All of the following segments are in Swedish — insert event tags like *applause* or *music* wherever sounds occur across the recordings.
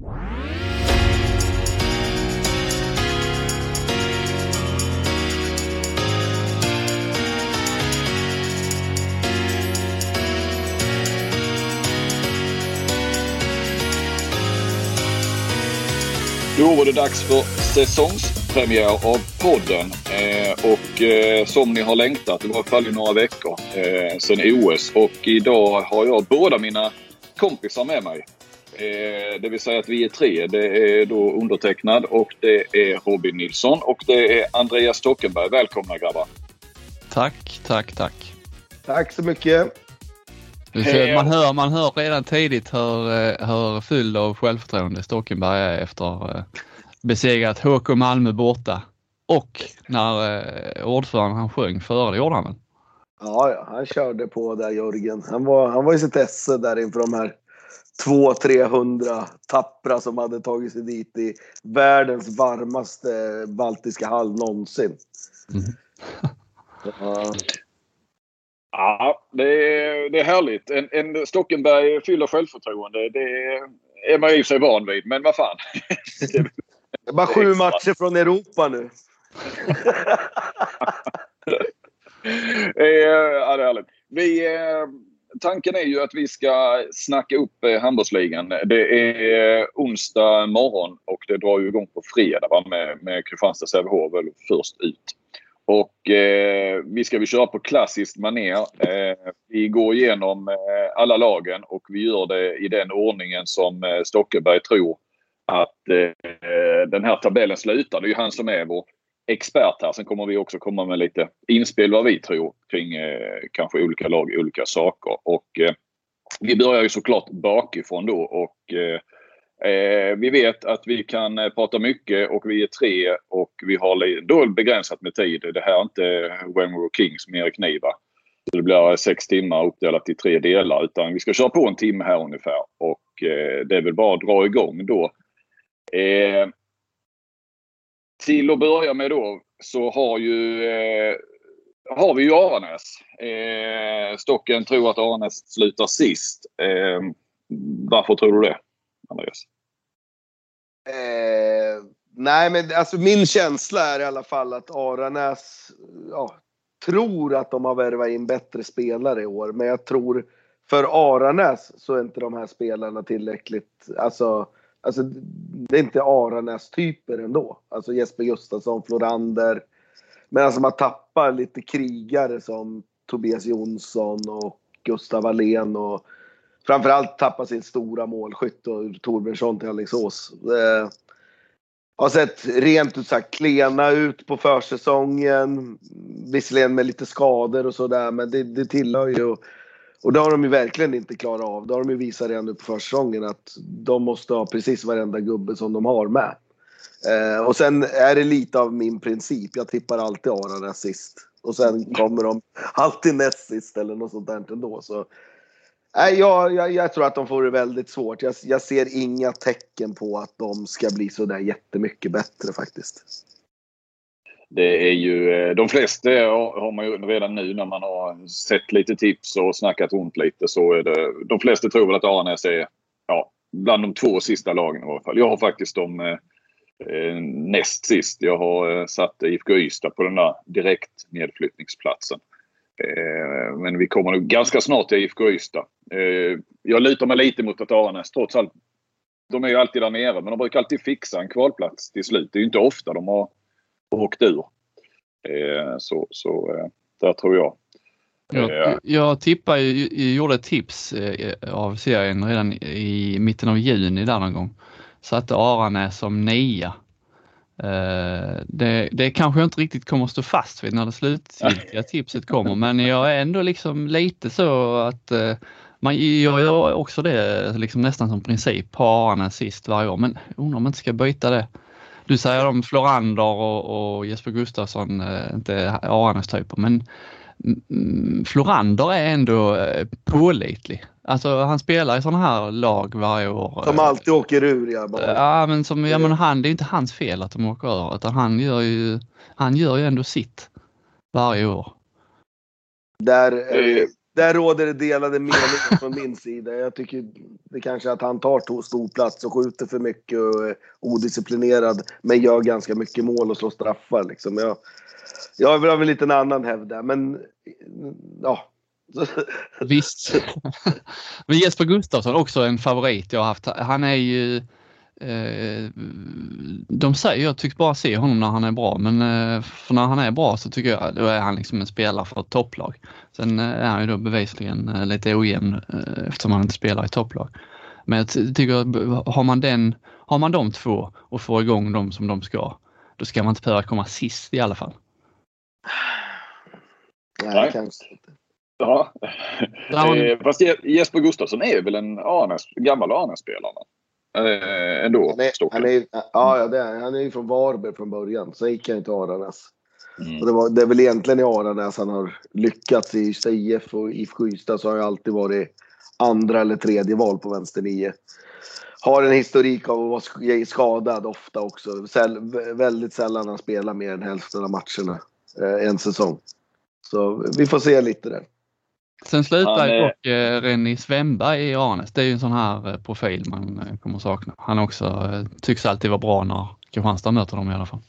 Då var det dags för säsongspremiär av podden. Eh, och eh, som ni har längtat, det var i alla fall i några veckor eh, sedan OS. Och idag har jag båda mina kompisar med mig. Eh, det vill säga att vi är tre. Det är då undertecknad och det är Robin Nilsson och det är Andreas Stockenberg. Välkomna grabbar! Tack, tack, tack. Tack så mycket. Ser, man, hör, man hör redan tidigt hur, eh, hur fylld av självförtroende Stockenberg är efter eh, besegrat HK Malmö borta. Och när eh, ordföranden han sjöng före, det gjorde han väl? Ja, ja, han körde på där Jörgen. Han var, han var i sitt esse där inför de här 200-300 tappra som hade tagit sig dit i världens varmaste baltiska hall någonsin. Mm. *laughs* ja. Ja, det är, det är härligt. En, en Stockenberg fyller självförtroende. Det är man i sig van vid, men vad fan. *laughs* Det är bara sju matcher från Europa nu. *laughs* ja, det är härligt. Vi, eh, tanken är ju att vi ska snacka upp eh, handbollsligan. Det är onsdag morgon och det drar ju igång på fredag va? med, med Kristianstads Sävehof först ut. Och eh, vi ska vi köra på klassiskt manér. Eh, vi går igenom eh, alla lagen och vi gör det i den ordningen som eh, Stockeberg tror att eh, den här tabellen slutar. Det är ju han som är vår expert här. Sen kommer vi också komma med lite inspel vad vi tror kring eh, kanske olika lag, olika saker. Och eh, vi börjar ju såklart bakifrån då och Eh, eh vi vet att vi kan eh, prata mycket och vi är tre och vi har då begränsat med tid. Det här är inte When Kings med Erik Niva. det blir sex timmar uppdelat i tre delar utan vi ska köra på en timme här ungefär och eh, det är väl bara att dra igång då. Eh, till att börja med då så har ju eh, har vi ju Aranäs. Eh, Stocken tror att Aranäs slutar sist. Eh, varför tror du det? Andreas? Eh, nej, men alltså min känsla är i alla fall att Aranäs ja, tror att de har värvat in bättre spelare i år. Men jag tror för Aranäs så är inte de här spelarna tillräckligt, alltså, alltså det är inte Aranäs-typer ändå. Alltså Jesper Gustafsson, Florander. Men alltså man tappar lite krigare som Tobias Jonsson och Gustav Wallén och framförallt tappar sin stora målskytt och Torbjörnsson till Alingsås. Eh, har sett rent ut sagt klena ut på försäsongen. Visserligen med lite skador och sådär men det, det tillhör ju och det har de ju verkligen inte klarat av. Det har de ju visat redan nu på försäsongen att de måste ha precis varenda gubbe som de har med. Eh, och sen är det lite av min princip. Jag tippar alltid Aran sist. Och sen kommer de alltid näst sist eller något sånt där ändå. Så Nej, jag, jag, jag, tror att de får det väldigt svårt. Jag, jag, ser inga tecken på att de ska bli sådär jättemycket bättre faktiskt. Det är ju, eh, de flesta har man ju redan nu när man har sett lite tips och snackat runt lite så är det, de flesta tror väl att Aranäs är ja, bland de två sista lagen i alla fall. Jag har faktiskt dem eh, eh näst sist. Jag har eh, satt IFK Ystad på den där direkt nedflyttningsplatsen. Eh, men vi kommer nog ganska snart till IFK Ystad. Eh, jag lutar mig lite mot att Aranäs trots allt. De är ju alltid där nere men de brukar alltid fixa en kvalplats till slut. Det är ju inte ofta de har åkt ur. Eh, så, så där tror jag. Jag, jag tippade, jag gjorde ett tips av serien redan i mitten av juni där någon gång. Satte Aranäs som nia Eh, det, det kanske jag inte riktigt kommer att stå fast vid när det slutgiltiga *laughs* tipset kommer men jag är ändå liksom lite så att man, jag gör också det liksom nästan som princip, ha Arne sist varje år men undrar om man inte ska byta det. Du säger om Florander och, och Jesper Gustafsson, uh, inte Arnes typer men Florander är ändå pålitlig. Alltså han spelar i sådana här lag varje år. Som alltid åker ur ja. Bara. Ja men som, ja men han, det är inte hans fel att de åker ur utan han gör ju, han gör ju ändå sitt varje år. Där, eh, där råder det delade meningar från min sida. Jag tycker det kanske att han tar stor plats och skjuter för mycket och är odisciplinerad. Men gör ganska mycket mål och slår straffar liksom. Jag, jag har väl lite en annan hävda, men ja. Visst. *laughs* men Jesper Gustafsson också en favorit jag har haft. Han är ju de säger, jag tycker bara se honom när han är bra, men eh, för när han är bra så tycker jag då är han liksom en spelare för ett topplag. Sen eh, är han ju då bevisligen lite ojämn eftersom han inte spelar i topplag. Men jag tycker, har man, den, har man de två och får igång dem som de ska, då ska man inte behöva komma sist i alla fall. Nej, kanske inte. Ja. Fast Jesper Gustafsson är väl en Arnes, gammal Arnes-spelare? Eh, ändå, han är, han är, ja, det är, han är ju från Varberg från början. Sen gick han till Aranäs. Mm. Det, var, det är väl egentligen i Aranäs han har lyckats. I IF och IFK Ystad så har han alltid varit andra eller tredje val på vänster nio. Har en historik av att vara skadad ofta också. Säll, väldigt sällan han spelar mer än hälften av matcherna eh, en säsong. Så vi får se lite där. Sen slutar ju dock eh, Renny Svemberg i Arnes. Det är ju en sån här eh, profil man eh, kommer sakna. Han också eh, tycks alltid vara bra när Kristianstad möter dem i alla fall.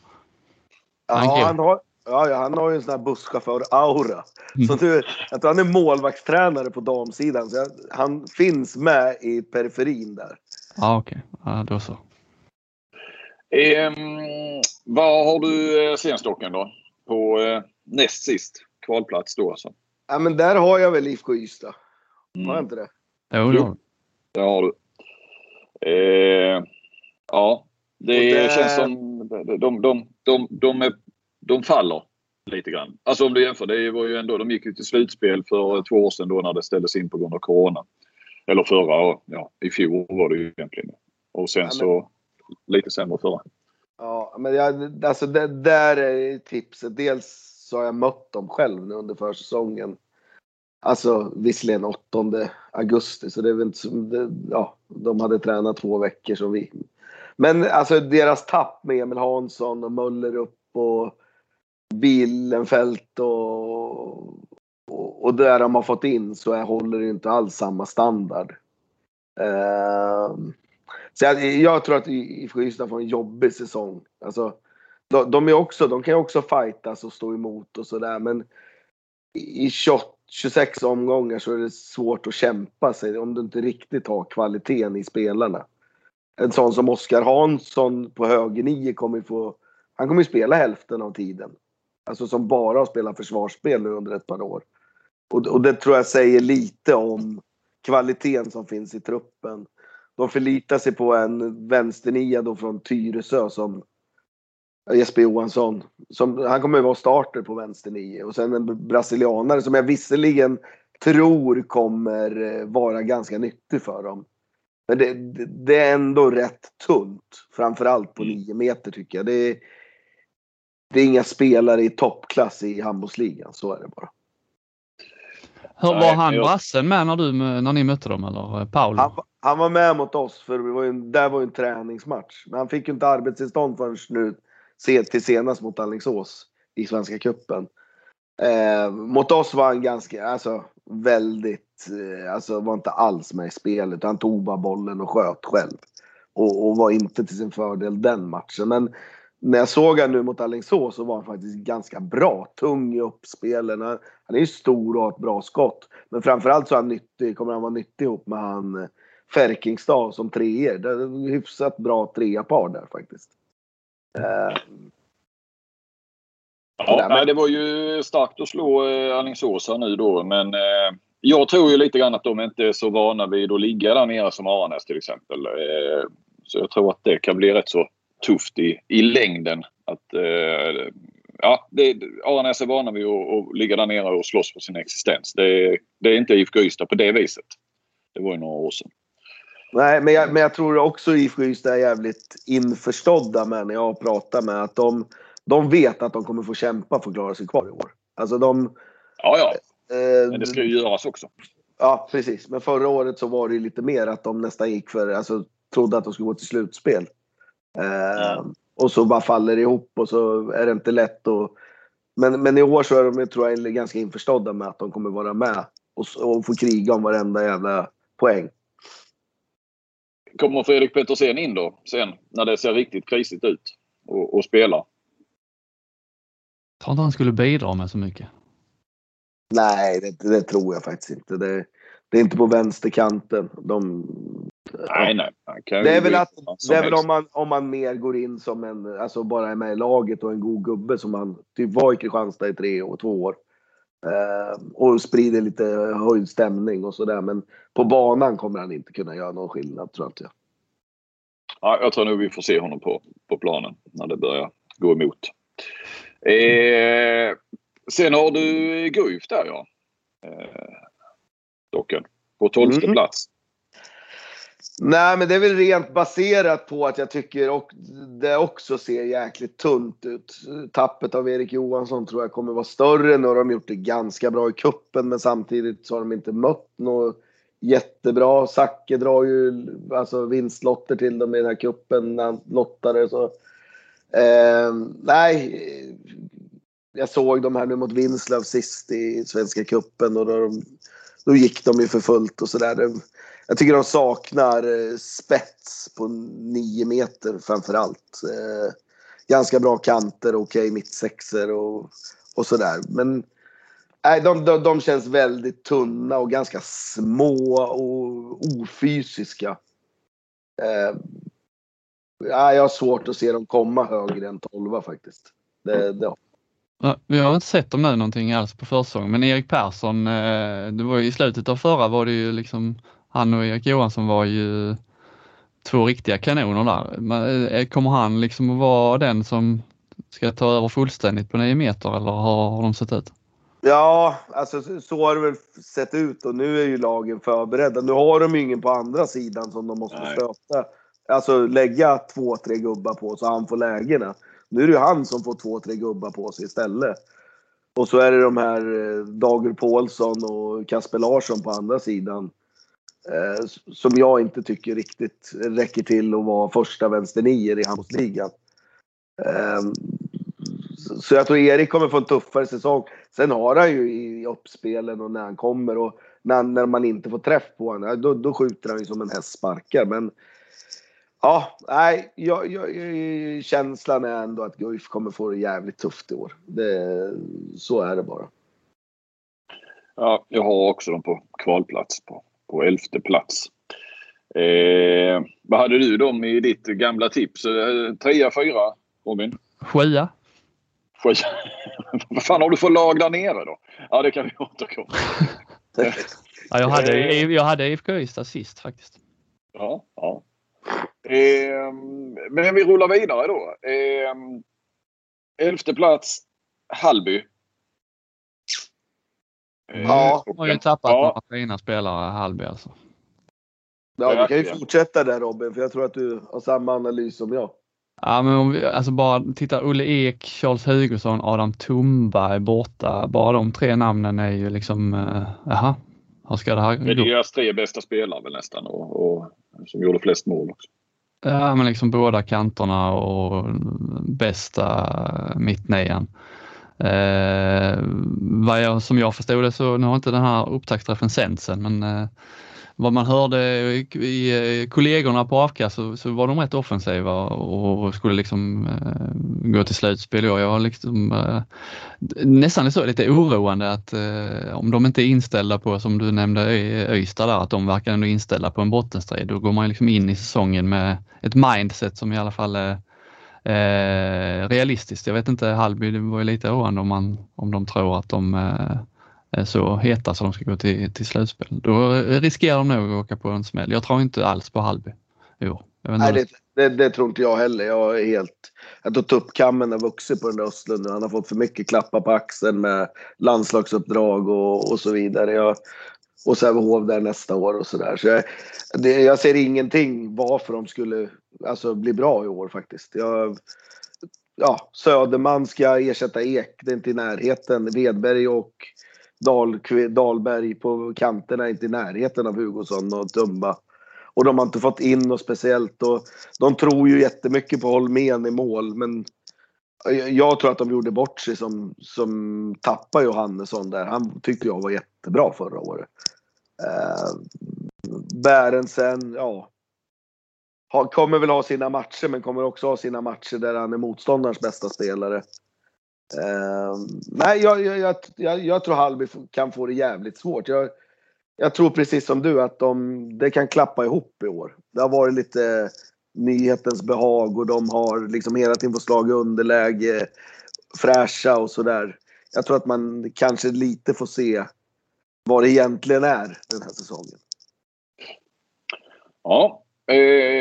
Ja, han har, ja, han har ju en sån här busschaufför-aura. Mm. Så nu, jag tror han är målvaktstränare på damsidan. Så jag, han finns med i periferin där. Ja, okej. Okay. Ja, då så. Eh, vad har du eh, Svenstocken då? På eh, näst sist kvalplats då alltså? Ja, men där har jag väl IFK Ystad. Mm. Har jag inte det? Jo, jo. det har du. Eh, ja, det där... känns som de, de, de, de, de, är, de faller lite grann. Alltså om du jämför, det var ju ändå, de gick ju till slutspel för två år sedan då när det ställdes in på grund av Corona. Eller förra, ja i fjol var det ju egentligen. Och sen ja, men... så lite sämre förra. Ja, men jag, alltså det, där är tipset. Dels så har jag mött dem själv nu under försäsongen. Alltså visserligen 8 augusti så det är väl inte som, det, ja, de hade tränat två veckor som vi. Men alltså deras tapp med Emil Hansson och Möller upp och Billenfelt och, och, och där de har fått in så är, håller det inte alls samma standard. Uh, så jag, jag, tror att IFK Ystad får en jobbig säsong. Alltså, de, de, är också, de kan ju också fightas och stå emot och sådär men i 28, 26 omgångar så är det svårt att kämpa sig om du inte riktigt har kvaliteten i spelarna. En sån som Oskar Hansson på höger kommer få, han kommer ju spela hälften av tiden. Alltså som bara har spelat försvarsspel nu under ett par år. Och, och det tror jag säger lite om kvaliteten som finns i truppen. De förlitar sig på en vänsternia då från Tyresö som Jesper Johansson. Som, han kommer att vara starter på vänster nio. Och sen en brasilianare som jag visserligen tror kommer eh, vara ganska nyttig för dem. Men det, det, det är ändå rätt tunt. Framförallt på mm. nio meter tycker jag. Det är, det är inga spelare i toppklass i handbollsligan. Så är det bara. Hur var han brassen med när, du, när ni mötte dem eller Paolo? Han, han var med mot oss för det var ju, där var ju en träningsmatch. Men han fick ju inte arbetstillstånd förrän nu till senast mot Alingsås i Svenska Cupen. Eh, mot oss var han ganska, alltså väldigt, eh, alltså var inte alls med i spelet. Han tog bara bollen och sköt själv. Och, och, var inte till sin fördel den matchen. Men när jag såg honom nu mot Alingsås så var han faktiskt ganska bra. Tung i uppspelen. Han, han är ju stor och har ett bra skott. Men framförallt så är han nyttig, kommer han vara nyttig ihop med han eh, Färkingstad Ferkingstad som treor. Det är hyfsat bra trea par där faktiskt. Uh, ja, nej, det var ju starkt att slå eh, Alingsås här nu då, men eh, jag tror ju lite grann att de inte är så vana vid att ligga där nere som Aranäs till exempel. Eh, så jag tror att det kan bli rätt så tufft i, i längden. Att, eh, ja, det, Aranäs är vana vid att, att ligga där nere och slåss för sin existens. Det, det är inte IFK Ystad på det viset. Det var ju några år sedan. Nej, men jag, men jag tror också IFK Ystad är jävligt införstådda med när jag pratar med att de, de vet att de kommer få kämpa för att klara sig kvar i år. Alltså de... Ja, ja. Eh, men det ska ju göras också. Ja, precis. Men förra året så var det ju lite mer att de nästan gick för, alltså trodde att de skulle gå till slutspel. Eh, mm. Och så bara faller det ihop och så är det inte lätt att... Men, men i år så är de, tror jag, ganska införstådda med att de kommer vara med och, och få kriga om varenda jävla poäng. Kommer Fredrik Petersen in då sen när det ser riktigt krisigt ut och, och spela? Jag tror inte han skulle bidra med så mycket. Nej, det, det tror jag faktiskt inte. Det, det, är inte på vänsterkanten. De, nej, nej. Det är väl, att, det är väl om, man, om man mer går in som en, alltså bara är med i laget och en god gubbe som han typ var i Kristianstad i tre och två år. Eh, och sprider lite höjd stämning och sådär. Men på banan kommer han inte kunna göra någon skillnad tror inte jag. Ja, jag tror nog vi får se honom på, på planen när det börjar gå emot. Eh, sen har du Guif där ja. Eh, docken. På tolfte mm. plats. Nej, men det är väl rent baserat på att jag tycker och det också ser jäkligt tunt ut. Tappet av Erik Johansson tror jag kommer vara större. Nu har de gjort det ganska bra i kuppen men samtidigt så har de inte mött något jättebra. Zacke drar ju alltså vinstlotter till dem i den här kuppen när han lottade. Så. Eh, nej, jag såg de här nu mot Vinslöv sist i Svenska kuppen och då, de, då gick de ju för fullt och sådär. Jag tycker de saknar eh, spets på nio meter framför allt. Eh, ganska bra kanter, okej okay, mittsexer och, och sådär. Men nej, de, de, de känns väldigt tunna och ganska små och ofysiska. Eh, jag har svårt att se dem komma högre än 12 faktiskt. Det, det vi har inte sett dem nu någonting alls på försäsongen, men Erik Persson, eh, det var i slutet av förra var det ju liksom, han och Erik Johansson var ju två riktiga kanoner där. Eh, kommer han liksom att vara den som ska ta över fullständigt på 9 meter eller har de sett ut? Ja, alltså så har det väl sett ut och nu är ju lagen förberedda. Nu har de ingen på andra sidan som de måste Nej. stöta. Alltså lägga två, tre gubbar på så han får lägena. Nu är det ju han som får två, tre gubbar på sig istället. Och så är det de här eh, Dager Paulsson och Kasper Larsson på andra sidan. Eh, som jag inte tycker riktigt räcker till att vara första vänsternior i handbollsligan. Ehm, så jag tror Erik kommer få en tuffare säsong. Sen har han ju i uppspelen och när han kommer och när, när man inte får träff på honom, då, då skjuter han ju som en häst sparkar. Men Ja, nej, jag, jag, känslan är ändå att Guif kommer få det jävligt tufft i år. Det, så är det bara. Ja, jag har också dem på kvalplats, på, på elfte plats. Eh, vad hade du dem i ditt gamla tips? Eh, trea, fyra, Robin? Sjua. Sjua? *laughs* vad fan har du för lag där nere då? Ja, det kan vi återkomma ja, jag, hade, jag hade IFK Ystad sist faktiskt. Ja, ja. Eh, men vi rullar vidare då. Eh, elfte plats, Hallby. Eh, ja, har ju tappat ja. några fina spelare, Hallby alltså. Ja, du kan ju fortsätta där Robin, för jag tror att du har samma analys som jag. Ja, men om vi alltså bara titta Olle Ek, Charles Hugosson, Adam Tumba är borta. Bara de tre namnen är ju liksom, uh, jaha, hur ska det här gå? Det är deras tre bästa spelare väl nästan och, och som gjorde flest mål också. Ja, men liksom båda kanterna och bästa mittnian. Eh, vad jag, som jag förstod det så, nu har inte den här upptaktsträffen sänts än, men eh, vad man hörde i, i eh, kollegorna på avkast så, så, var de rätt offensiva och skulle liksom eh, gå till slutspel. Jag, var liksom, eh, nästan så lite oroande att eh, om de inte är inställda på, som du nämnde Öysta där, att de verkar ändå inställda på en bottenstrid. Då går man liksom in i säsongen med ett mindset som i alla fall eh, eh, realistiskt. Jag vet inte, Hallby, det var ju lite oroande om, man, om de tror att de eh, är så heta så de ska gå till, till slutspel. Då riskerar de nog att åka på en smäll. Jag tror inte alls på Hallby i år. Nej, det, det, det, tror inte jag heller. Jag är helt... Jag tror tuppkammen har vuxit på den där Östlund. Han har fått för mycket klappar på axeln med landslagsuppdrag och, och så vidare. Jag, och Sävehof där nästa år och sådär. Så jag, det, jag ser ingenting varför de skulle alltså, bli bra i år faktiskt. Jag, ja, Söderman ska ersätta Ek, det är inte i närheten. Vedberg och Dahl, Dahlberg på kanterna är inte i närheten av Hugosson och Tumba. Och de har inte fått in något speciellt. Och de tror ju jättemycket på Holmén i mål, men jag tror att de gjorde bort sig som, som tappade Johannesson där. Han tyckte jag var jättebra förra året. Eh, Bärensen, ja. Ha, kommer väl ha sina matcher men kommer också ha sina matcher där han är motståndarens bästa spelare. Eh, nej, jag, jag, jag, jag tror Halby kan få det jävligt svårt. Jag, jag tror precis som du att de, det kan klappa ihop i år. Det har varit lite nyhetens behag och de har liksom hela tiden fått slag i underläge, fräscha och sådär. Jag tror att man kanske lite får se vad det egentligen är den här säsongen. Ja, eh,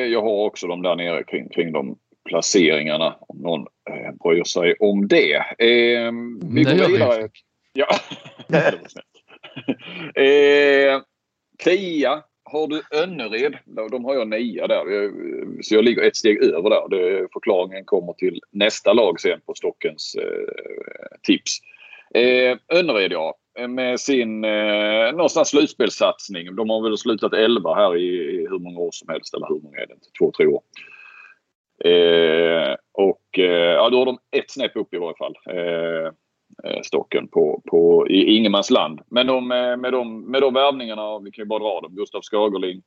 jag har också de där nere kring, kring de placeringarna om någon eh, bryr sig om det. Eh, vi går vidare. Ja, *laughs* det var snällt. eh, tia har du Önnered, de har jag nia där. Så jag ligger ett steg över där. Det, förklaringen kommer till nästa lag sen på Stockens eh, tips. Eh, Önnered ja, med sin eh, någonstans slutspelssatsning. De har väl slutat 11 här i, i hur många år som helst. Eller hur många är det inte? Två, tre år. Eh, och eh, ja, då har de ett snäpp upp i varje fall. Eh, Eh, Eh, stocken på, på, i ingenmansland. Men de, eh, med, de, med de värvningarna, vi kan ju bara dra dem. Gustav Skagerling,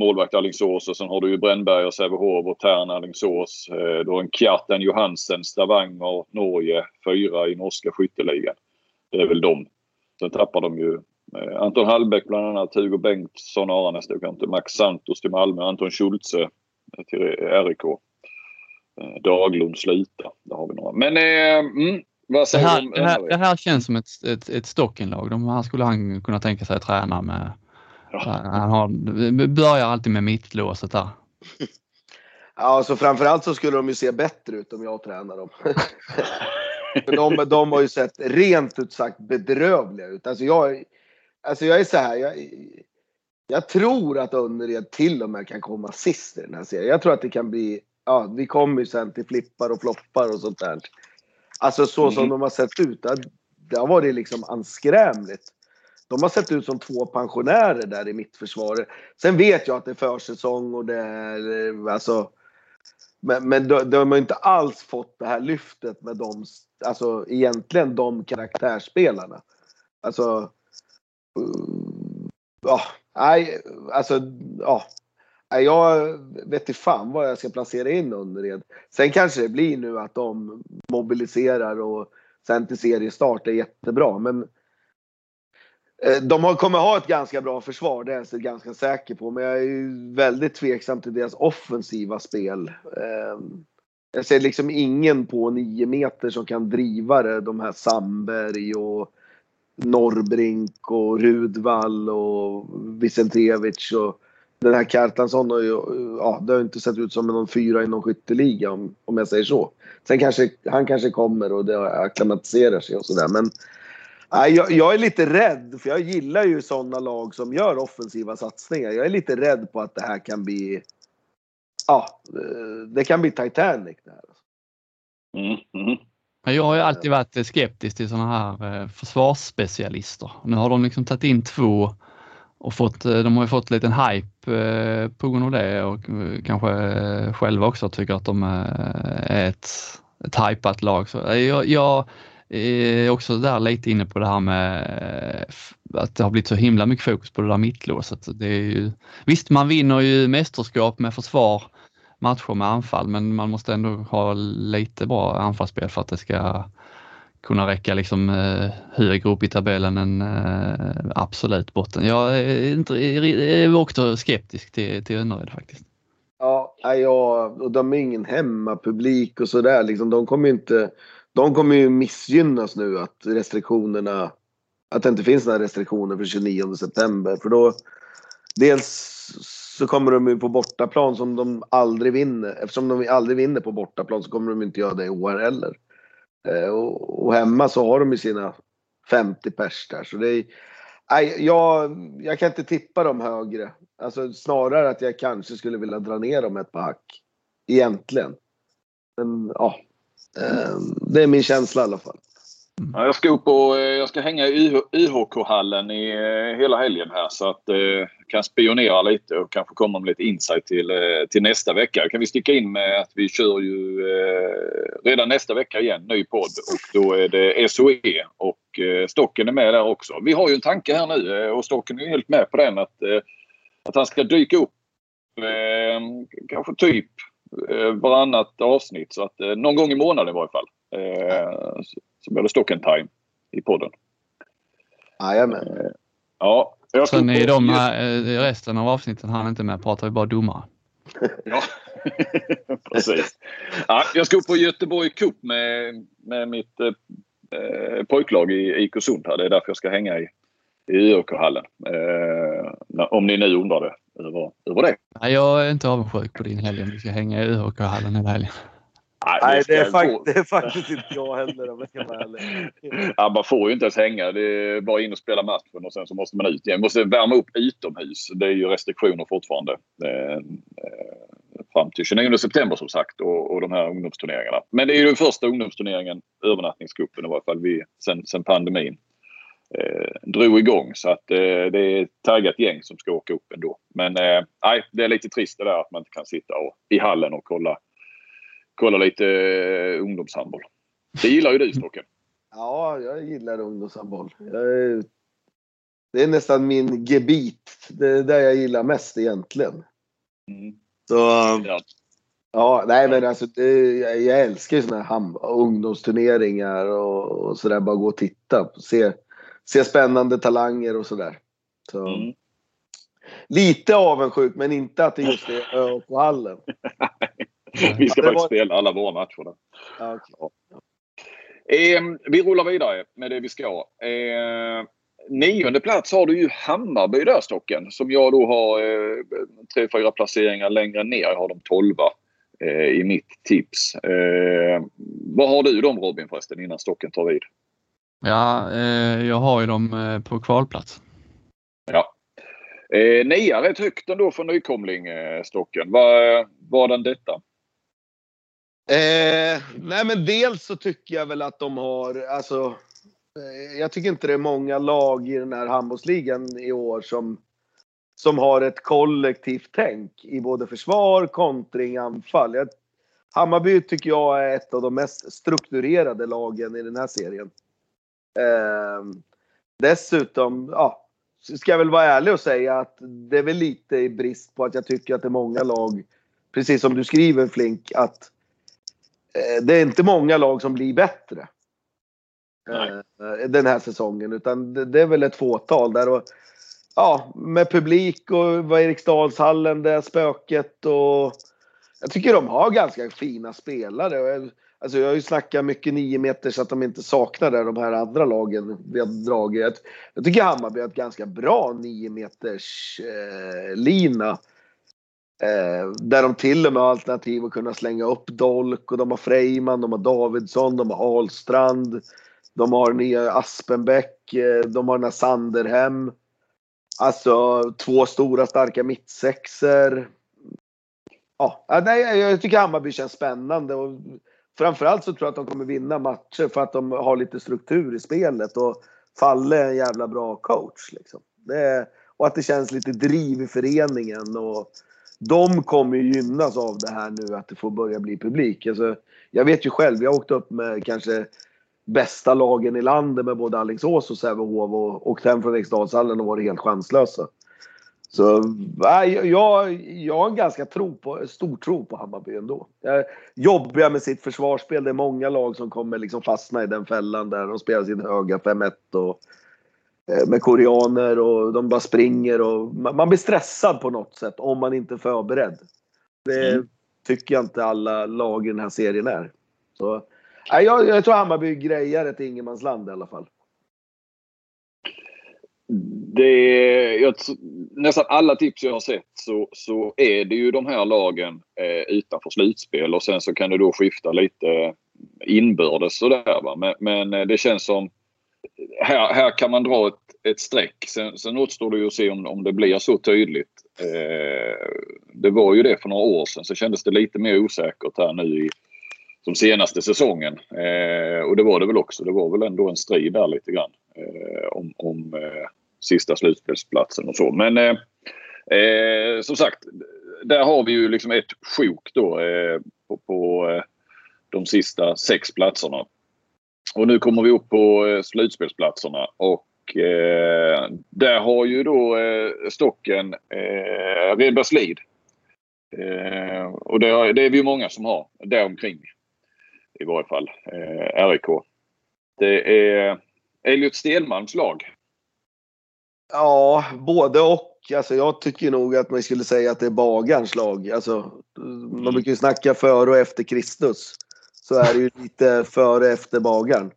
målvakt Alingsås och sen har du ju Brännberg och Sävehof och Tern Alingsås. Eh, du har en Kjartan Johansen, Stavanger, Norge, fyra i norska skytteligan. Det är väl de. Sen tappar de ju Anton Hallbäck bland annat, Hugo Bengtsson, Aranäs, inte, Max Santos till Malmö, Anton Schultze till RIK. Daglund slutar. Där har vi några. Men mm, vad säger det, här, det, här, det här känns som ett, ett, ett Stockenlag. De här skulle han kunna tänka sig att träna med. Ja. Han har, börjar alltid med mittlåset här. Ja, så framförallt så skulle de ju se bättre ut om jag tränar dem. *laughs* de, de har ju sett rent ut sagt bedrövliga ut. Alltså jag, alltså jag är så här. Jag, jag tror att Önnered till och med kan komma sist i den här serien. Jag tror att det kan bli, ja vi kommer ju sen till flippar och floppar och sånt där. Alltså så som mm. de har sett ut. Det har varit liksom anskrämligt. De har sett ut som två pensionärer där i mittförsvaret. Sen vet jag att det är försäsong och det är alltså. Men, men de, de har inte alls fått det här lyftet med de, alltså egentligen de karaktärsspelarna. Alltså. Ja, nej, alltså ja. Jag vet inte fan vad jag ska placera in Önnered. Sen kanske det blir nu att de mobiliserar och sen till seriestart är jättebra. Men eh, de kommer ha ett ganska bra försvar, det är jag ganska säker på. Men jag är väldigt tveksam till deras offensiva spel. Eh, jag ser liksom ingen på nio meter som kan driva det. De här Sandberg och Norrbrink och Rudvall och Vicentevic. Och den här Kjartansson har ju, ja, det har inte sett ut som någon fyra i någon skytteliga om, om jag säger så. Sen kanske han kanske kommer och det akklimatiserar sig och sådär. Men nej, jag, jag, är lite rädd, för jag gillar ju sådana lag som gör offensiva satsningar. Jag är lite rädd på att det här kan bli, ja, det kan bli Titanic det här. Mm, mm. Jag har ju alltid varit skeptisk till sådana här eh, försvarsspecialister. Nu har de liksom tagit in två och fått, eh, de har ju fått lite hype eh, på grund av det och eh, kanske eh, själva också tycker att de eh, är ett, ett hypat lag. Så jag, jag är också där lite inne på det här med att det har blivit så himla mycket fokus på det där mittlåset. Det är ju, visst, man vinner ju mästerskap med försvar, matcher med anfall, men man måste ändå ha lite bra anfallsspel för att det ska kunna räcka liksom eh, högre upp i tabellen än eh, absolut botten. Jag är, inte, är också skeptisk till, till Önnered faktiskt. Ja, ja, och de är ingen hemmapublik och sådär. Liksom, de kommer ju inte... De kommer ju missgynnas nu att restriktionerna... Att det inte finns några restriktioner för 29 september. För då... Dels så kommer de ju på bortaplan som de aldrig vinner. Eftersom de aldrig vinner på bortaplan så kommer de inte göra det i år heller. Eh, och, och hemma så har de ju sina 50 pers där. Så det är, nej, jag, jag kan inte tippa dem högre. Alltså snarare att jag kanske skulle vilja dra ner dem ett par hack. Egentligen. Men ja, eh, det är min känsla i alla fall. Mm. Jag ska upp och eh, jag ska hänga i IHK-hallen i eh, hela helgen här så att jag kan spionera lite och kanske komma med lite insight till, till nästa vecka. Kan vi sticka in med att vi kör ju redan nästa vecka igen ny podd och då är det SOE och Stocken är med där också. Vi har ju en tanke här nu och Stocken är helt med på den att, att han ska dyka upp kanske typ varannat avsnitt så att någon gång i månaden i varje fall. Så, blir det Stocken time i podden. Jajamän. Ja, jag Sen i de här, resten av avsnitten han inte med pratar vi bara domare. *laughs* ja, *laughs* precis. Ja, jag ska upp på Göteborg Cup med, med mitt eh, pojklag i IK Sund. Det är därför jag ska hänga i, i ÖK-hallen. Eh, om ni nu undrar det, över, över det. Nej, jag är inte avundsjuk på din helg om du ska hänga i ÖK-hallen hela helgen. Nej, det, är fakt det, är faktiskt inte jag heller om jag ska vara ärlig. *laughs* Ja, man får ju inte ens hänga. Det är bara in och spela matchen och sen så måste man ut igen. Man måste värma upp utomhus. Det är ju restriktioner fortfarande. Eh, fram till 29 september som sagt och, och de här ungdomsturneringarna. Men det är ju den första ungdomsturneringen, övernattningscupen i varje fall, vi, sen, sen pandemin eh, drog igång. Så att eh, det är ett taggat gäng som ska åka upp ändå. Men eh, nej, det är lite trist det där att man inte kan sitta och, i hallen och kolla kolla lite uh, ungdomshandboll. Det gillar ju du Stocken. Ja, jag gillar ungdomshandboll. Jag, det är nästan min gebit. Det är det jag gillar mest egentligen. Mm. Så, ja. ja. nej men alltså det, jag älskar ju sådana här ungdomsturneringar och, och sådär. Bara gå och titta. Se, se spännande talanger och sådär. Så, mm. Lite avundsjuk men inte att det just är på hallen. *laughs* *laughs* vi ska faktiskt var... spela alla våra matcher. Där. Ja, okay. eh, vi rullar vidare med det vi ska. Eh, nionde plats har du ju Hammarby där Stocken. Som jag då har eh, tre, fyra placeringar längre ner. Jag har dem tolva eh, i mitt tips. Eh, vad har du dem Robin förresten innan Stocken tar vid? Ja, eh, jag har ju dem eh, på kvalplats. Ja. Eh, nia rätt högt ändå för nykomling eh, Stocken. Vad var den detta? Eh, nej men dels så tycker jag väl att de har, alltså. Eh, jag tycker inte det är många lag i den här handbollsligan i år som, som har ett kollektivt tänk i både försvar, kontring, anfall. Jag, Hammarby tycker jag är ett av de mest strukturerade lagen i den här serien. Eh, dessutom, ja, ska jag väl vara ärlig och säga att det är väl lite i brist på att jag tycker att det är många lag, precis som du skriver Flink, att det är inte många lag som blir bättre. Nej. Eh, den här säsongen. Utan det är väl ett fåtal där. Och, ja, med publik och vad Eriksdalshallen, det spöket och jag tycker de har ganska fina spelare. Alltså jag har ju snackat mycket 9 meter så att de inte saknar det, de här andra lagen vi har dragit. Jag tycker Hammarby har ett ganska bra 9 meters eh, lina. Eh, där de till och med har alternativ att kunna slänga upp Dolk och de har Freiman, de har Davidsson, de har Ahlstrand. De har nya Aspenbäck, eh, de har den här Sanderhem. Alltså två stora starka mittsexer. Ja, eh, nej, jag tycker Hammarby känns spännande. Och framförallt så tror jag att de kommer vinna matcher för att de har lite struktur i spelet. Och Falle är en jävla bra coach. Liksom. Det, och att det känns lite driv i föreningen. Och, de kommer ju gynnas av det här nu att det får börja bli publik. Alltså, jag vet ju själv, jag har åkt upp med kanske bästa lagen i landet med både Alingsås och Sävehof och åkt hem från Eriksdalshallen och varit helt chanslösa. Så äh, jag, jag har en ganska tro på, stor tro på Hammarby ändå. Jobbiga med sitt försvarsspel. Det är många lag som kommer liksom fastna i den fällan där de spelar sin höga 5-1 och med koreaner och de bara springer och man blir stressad på något sätt om man inte är förberedd. Det mm. tycker jag inte alla lag i den här serien är. Så, jag, jag tror Hammarby grejar ett ingenmansland i alla fall. Det jag, nästan alla tips jag har sett så, så är det ju de här lagen eh, utanför slutspel och sen så kan det då skifta lite inbördes sådär. Va? Men, men eh, det känns som här, här kan man dra ett, ett streck. Sen, sen återstår det ju att se om, om det blir så tydligt. Eh, det var ju det för några år sedan så kändes det lite mer osäkert här nu i, som senaste säsongen. Eh, och det var det väl också. Det var väl ändå en strid där lite grann eh, om, om eh, sista slutspelsplatsen och så. Men eh, eh, som sagt, där har vi ju liksom ett sjok då eh, på, på eh, de sista sex platserna. Och nu kommer vi upp på slutspelsplatserna och där har ju då stocken eh, Redbergslid. och det, har, det är vi ju många som har däromkring i varje fall. Eh, RIK. Det är Elliot Stenmalms lag. Ja, både och. Alltså jag tycker nog att man skulle säga att det är bagarns lag. Alltså, man mm. brukar ju snacka före och efter Kristus. Så är det ju lite före efter bagaren.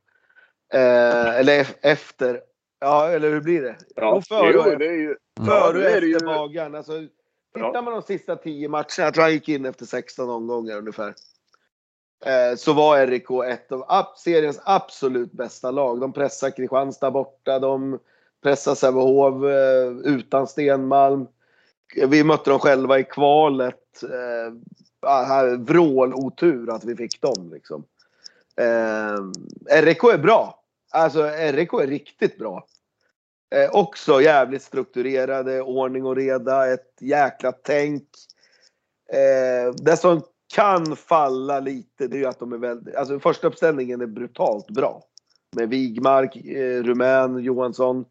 Eh, eller efter. Ja, eller hur blir det? Ja, före och, det är ju, före och efter ju... bagaren. Alltså, tittar man de sista tio matcherna, jag tror han gick in efter 16 omgångar ungefär. Eh, så var RIK ett av seriens absolut bästa lag. De pressar Kristianstad borta, de pressar Sävehof eh, utan Stenmalm. Vi mötte dem själva i kvalet. Vrål-otur att vi fick dem. Liksom. Eh, RIK är bra. Alltså RIK är riktigt bra. Eh, också jävligt strukturerade, ordning och reda, ett jäkla tänk. Eh, det som kan falla lite, det är ju att de är väldigt, alltså första uppställningen är brutalt bra. Med Wigmark, eh, Rumän, Johansson,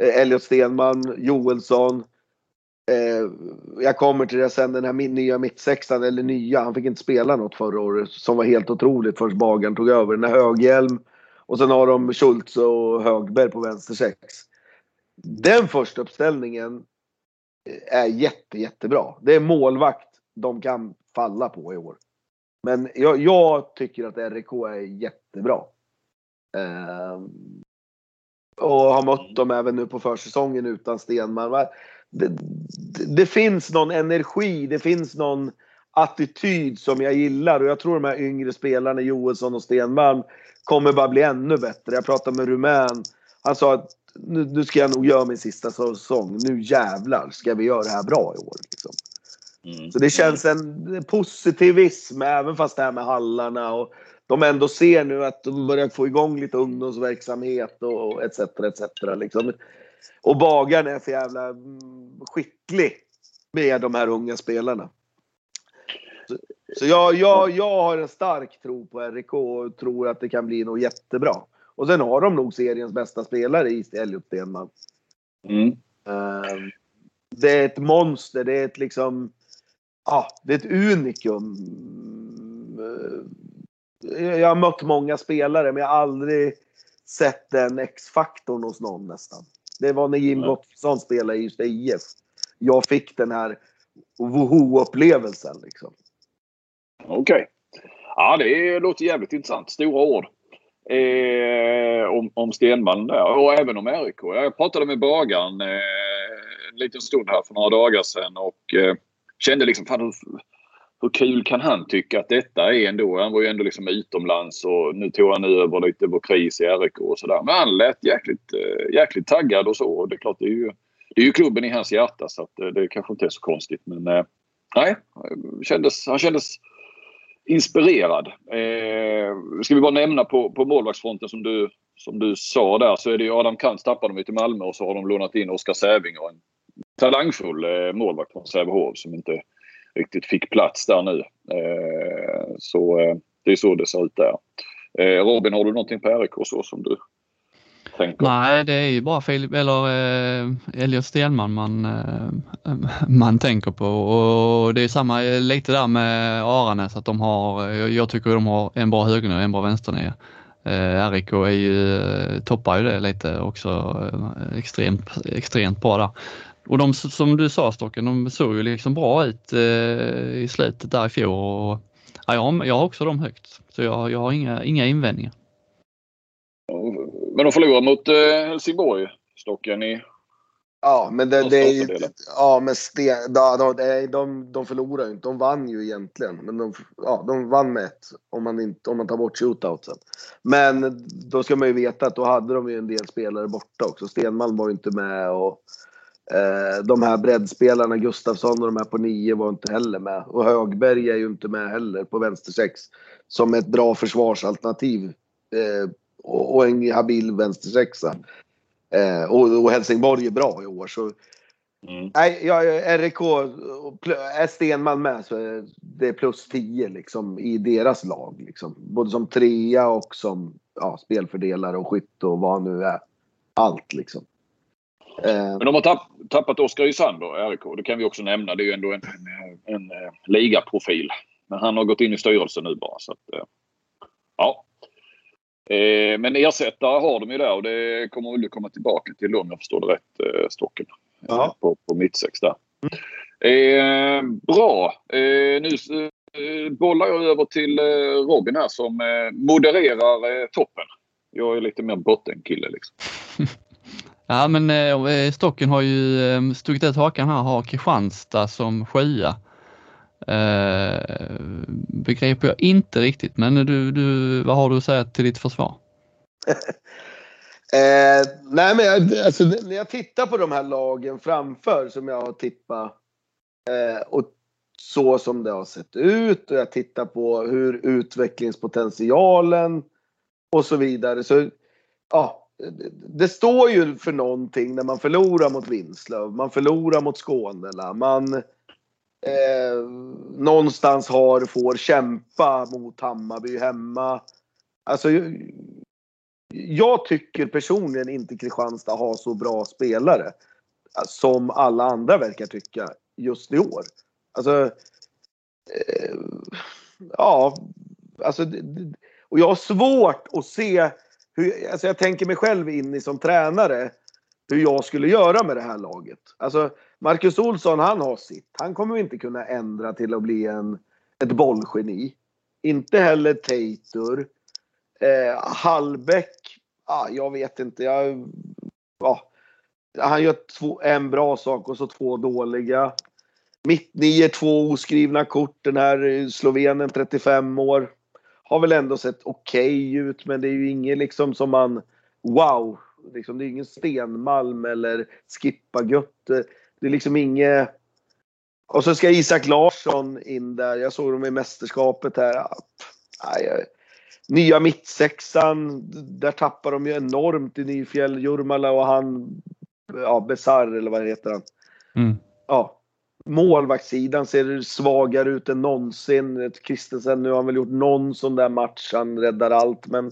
eh, Elliot Stenman, Joelsson. Eh, jag kommer till det sen, den här nya mittsexan, eller nya, han fick inte spela något förra året, som var helt otroligt först Bagan tog över. Den här Höghjelm och sen har de Schultz och Högberg på vänster sex. Den första uppställningen eh, är jätte, jättebra. Det är målvakt de kan falla på i år. Men jag, jag tycker att RIK är jättebra. Eh, och har mött dem även nu på försäsongen utan Stenman. Det, det, finns någon energi, det finns någon attityd som jag gillar och jag tror de här yngre spelarna, Joelsson och Stenmalm, kommer bara bli ännu bättre. Jag pratade med Rumän. Han sa att nu, nu ska jag nog göra min sista säsong. Nu jävlar ska vi göra det här bra i år. Liksom. Mm. Så det känns en positivism även fast det här med hallarna och de ändå ser nu att de börjar få igång lite ungdomsverksamhet och etc. etc. Liksom. Och bagaren är för jävla mm, skicklig med de här unga spelarna. Så, så jag, jag, jag har en stark tro på RIK och tror att det kan bli något jättebra. Och sen har de nog seriens bästa spelare i Elliot Stenman. Mm. Uh, det är ett monster. Det är ett liksom ja, det är ett unikum. Jag har mött många spelare men jag har aldrig sett den X-faktorn hos någon nästan. Det var när Jim Gottfridsson spelade i just IF. Jag fick den här woho-upplevelsen liksom. Okej. Okay. Ja, det låter jävligt intressant. Stora ord. Eh, om, om Stenman där och även om RIK. Jag pratade med bagaren eh, en liten stund här för några dagar sedan och eh, kände liksom, fan hur, kul kan han tycka att detta är ändå? Han var ju ändå liksom utomlands och nu tog han över lite på kris i RIK och sådär. Men han lät jäkligt, eh, jäkligt taggad och så. Och det är klart, det är ju, det är ju klubben i hans hjärta så att, eh, det kanske inte är så konstigt. Men eh, nej, nej, kändes, han kändes inspirerad. Eh, ska vi bara nämna på, på målvaktsfronten som du, som du sa där så är det ju Adam Krantz, tappade de till Malmö och så har de lånat in Oskar Säving och en talangfull eh, målvakt från Sävehof som inte riktigt fick plats där nu. Eh, så eh, det är så det ser ut där. Eh, Robin, har du någonting på RIK så som du tänker? Nej, det är ju bara Filip, eller eh, Elias Stenman man, eh, man tänker på och det är samma lite där med Aranäs att de har, jag tycker de har en bra högernia och en bra vänsternia. Eh, RIK är ju, toppar ju det lite också extremt, extremt bra där. Och de som du sa Stocken, de såg ju liksom bra ut eh, i slutet där i fjol. Och, ja, jag, har, jag har också dem högt, så jag, jag har inga, inga invändningar. Men de förlorade mot eh, Helsingborg, Stocken, i Ja, men det, det är ju... Ja, men sten, de, de, de förlorade ju inte. De vann ju egentligen. Men de, ja, de vann med ett. Om man, inte, om man tar bort shootoutsen. Men då ska man ju veta att då hade de ju en del spelare borta också. Stenmalm var ju inte med och Eh, de här breddspelarna, Gustafsson och de här på nio var inte heller med. Och Högberg är ju inte med heller på vänster sex. Som ett bra försvarsalternativ. Eh, och en habil vänster sexa. Eh, och, Helsingborg är bra i år. Så, mm. Nej, ja, RIK, är Stenman med så är det plus 10 liksom, i deras lag. Liksom. Både som trea och som ja, spelfördelare och skytt och vad nu är. Allt liksom. Eh. Men de har tapp, tappat Oskar Isander, RIK. Det kan vi också nämna. Det är ju ändå en, en, en, en ligaprofil. Men han har gått in i styrelsen nu bara. Så att, eh, ja. Eh, men ersättare har de ju där och det kommer väl komma tillbaka till om jag förstår det rätt, Stocken. Ja. På, på mittsex där. Mm. bra. nu bollar jag över till Robin här som modererar toppen. Jag är lite mer bottenkille liksom. *laughs* Ja men eh, eh, Stocken har ju eh, stuckit ut hakan här, har Kristianstad som sjua. Eh, begriper jag inte riktigt men du, du, vad har du att säga till ditt försvar? *laughs* eh, nej men jag, alltså, när jag tittar på de här lagen framför som jag har tippat eh, och så som det har sett ut och jag tittar på hur utvecklingspotentialen och så vidare. Så ja, det står ju för någonting när man förlorar mot Vinslöv, man förlorar mot Skånela, man eh, någonstans har, får kämpa mot Hammarby hemma. Alltså, jag tycker personligen inte Kristianstad har så bra spelare som alla andra verkar tycka just i år. Alltså, eh, ja, alltså, och jag har svårt att se hur, alltså jag tänker mig själv in i som tränare hur jag skulle göra med det här laget. Alltså Marcus Olsson han har sitt. Han kommer inte kunna ändra till att bli en, ett bollgeni. Inte heller Teitur. Eh, Hallbäck, ah, jag vet inte. Jag, ah, han gör två, en bra sak och så två dåliga. Mittnior, två oskrivna kort. Den här eh, slovenen 35 år har väl ändå sett okej okay ut men det är ju inget liksom som man wow. Liksom, det är ingen Stenmalm eller Skippa Götte. Det är liksom inget... Och så ska Isak Larsson in där. Jag såg dem i mästerskapet här. Nej, nya mittsexan. Där tappar de ju enormt i Nyfjäll, Jurmala och han ja, Besar eller vad heter han. Mm. Ja, Målvaktssidan ser svagare ut än någonsin. Kristensen, nu har han väl gjort någon sån där match, han räddar allt. Men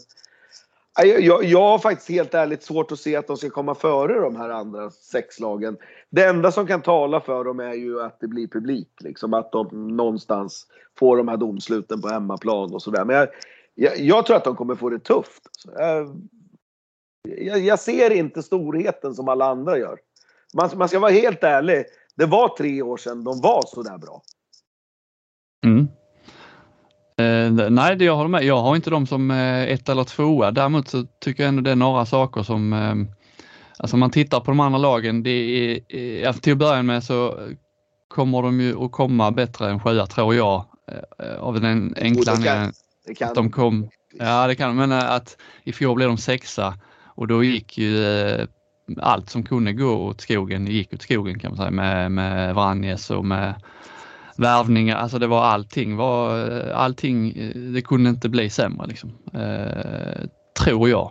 jag, jag, jag har faktiskt helt ärligt svårt att se att de ska komma före de här andra sex lagen. Det enda som kan tala för dem är ju att det blir publik. Liksom, att de någonstans får de här domsluten på hemmaplan och sådär. Men jag, jag, jag, tror att de kommer få det tufft. Jag, jag, ser inte storheten som alla andra gör. Man, man ska vara helt ärlig det var tre år sedan de var så där bra. Mm. Eh, nej, jag håller med. Jag har inte dem som eh, ett eller tvåa. Däremot så tycker jag ändå det är några saker som, eh, alltså man tittar på de andra lagen, det är, eh, till att börja med så kommer de ju att komma bättre än sjua tror jag. Eh, av den enkla anledningen att de kom, ja det kan men eh, att i fjol blev de sexa och då gick ju eh, allt som kunde gå åt skogen gick åt skogen kan man säga med, med Vranjes och med värvningar. Alltså det var allting, var, eh, allting eh, det kunde inte bli sämre liksom. Eh, tror jag.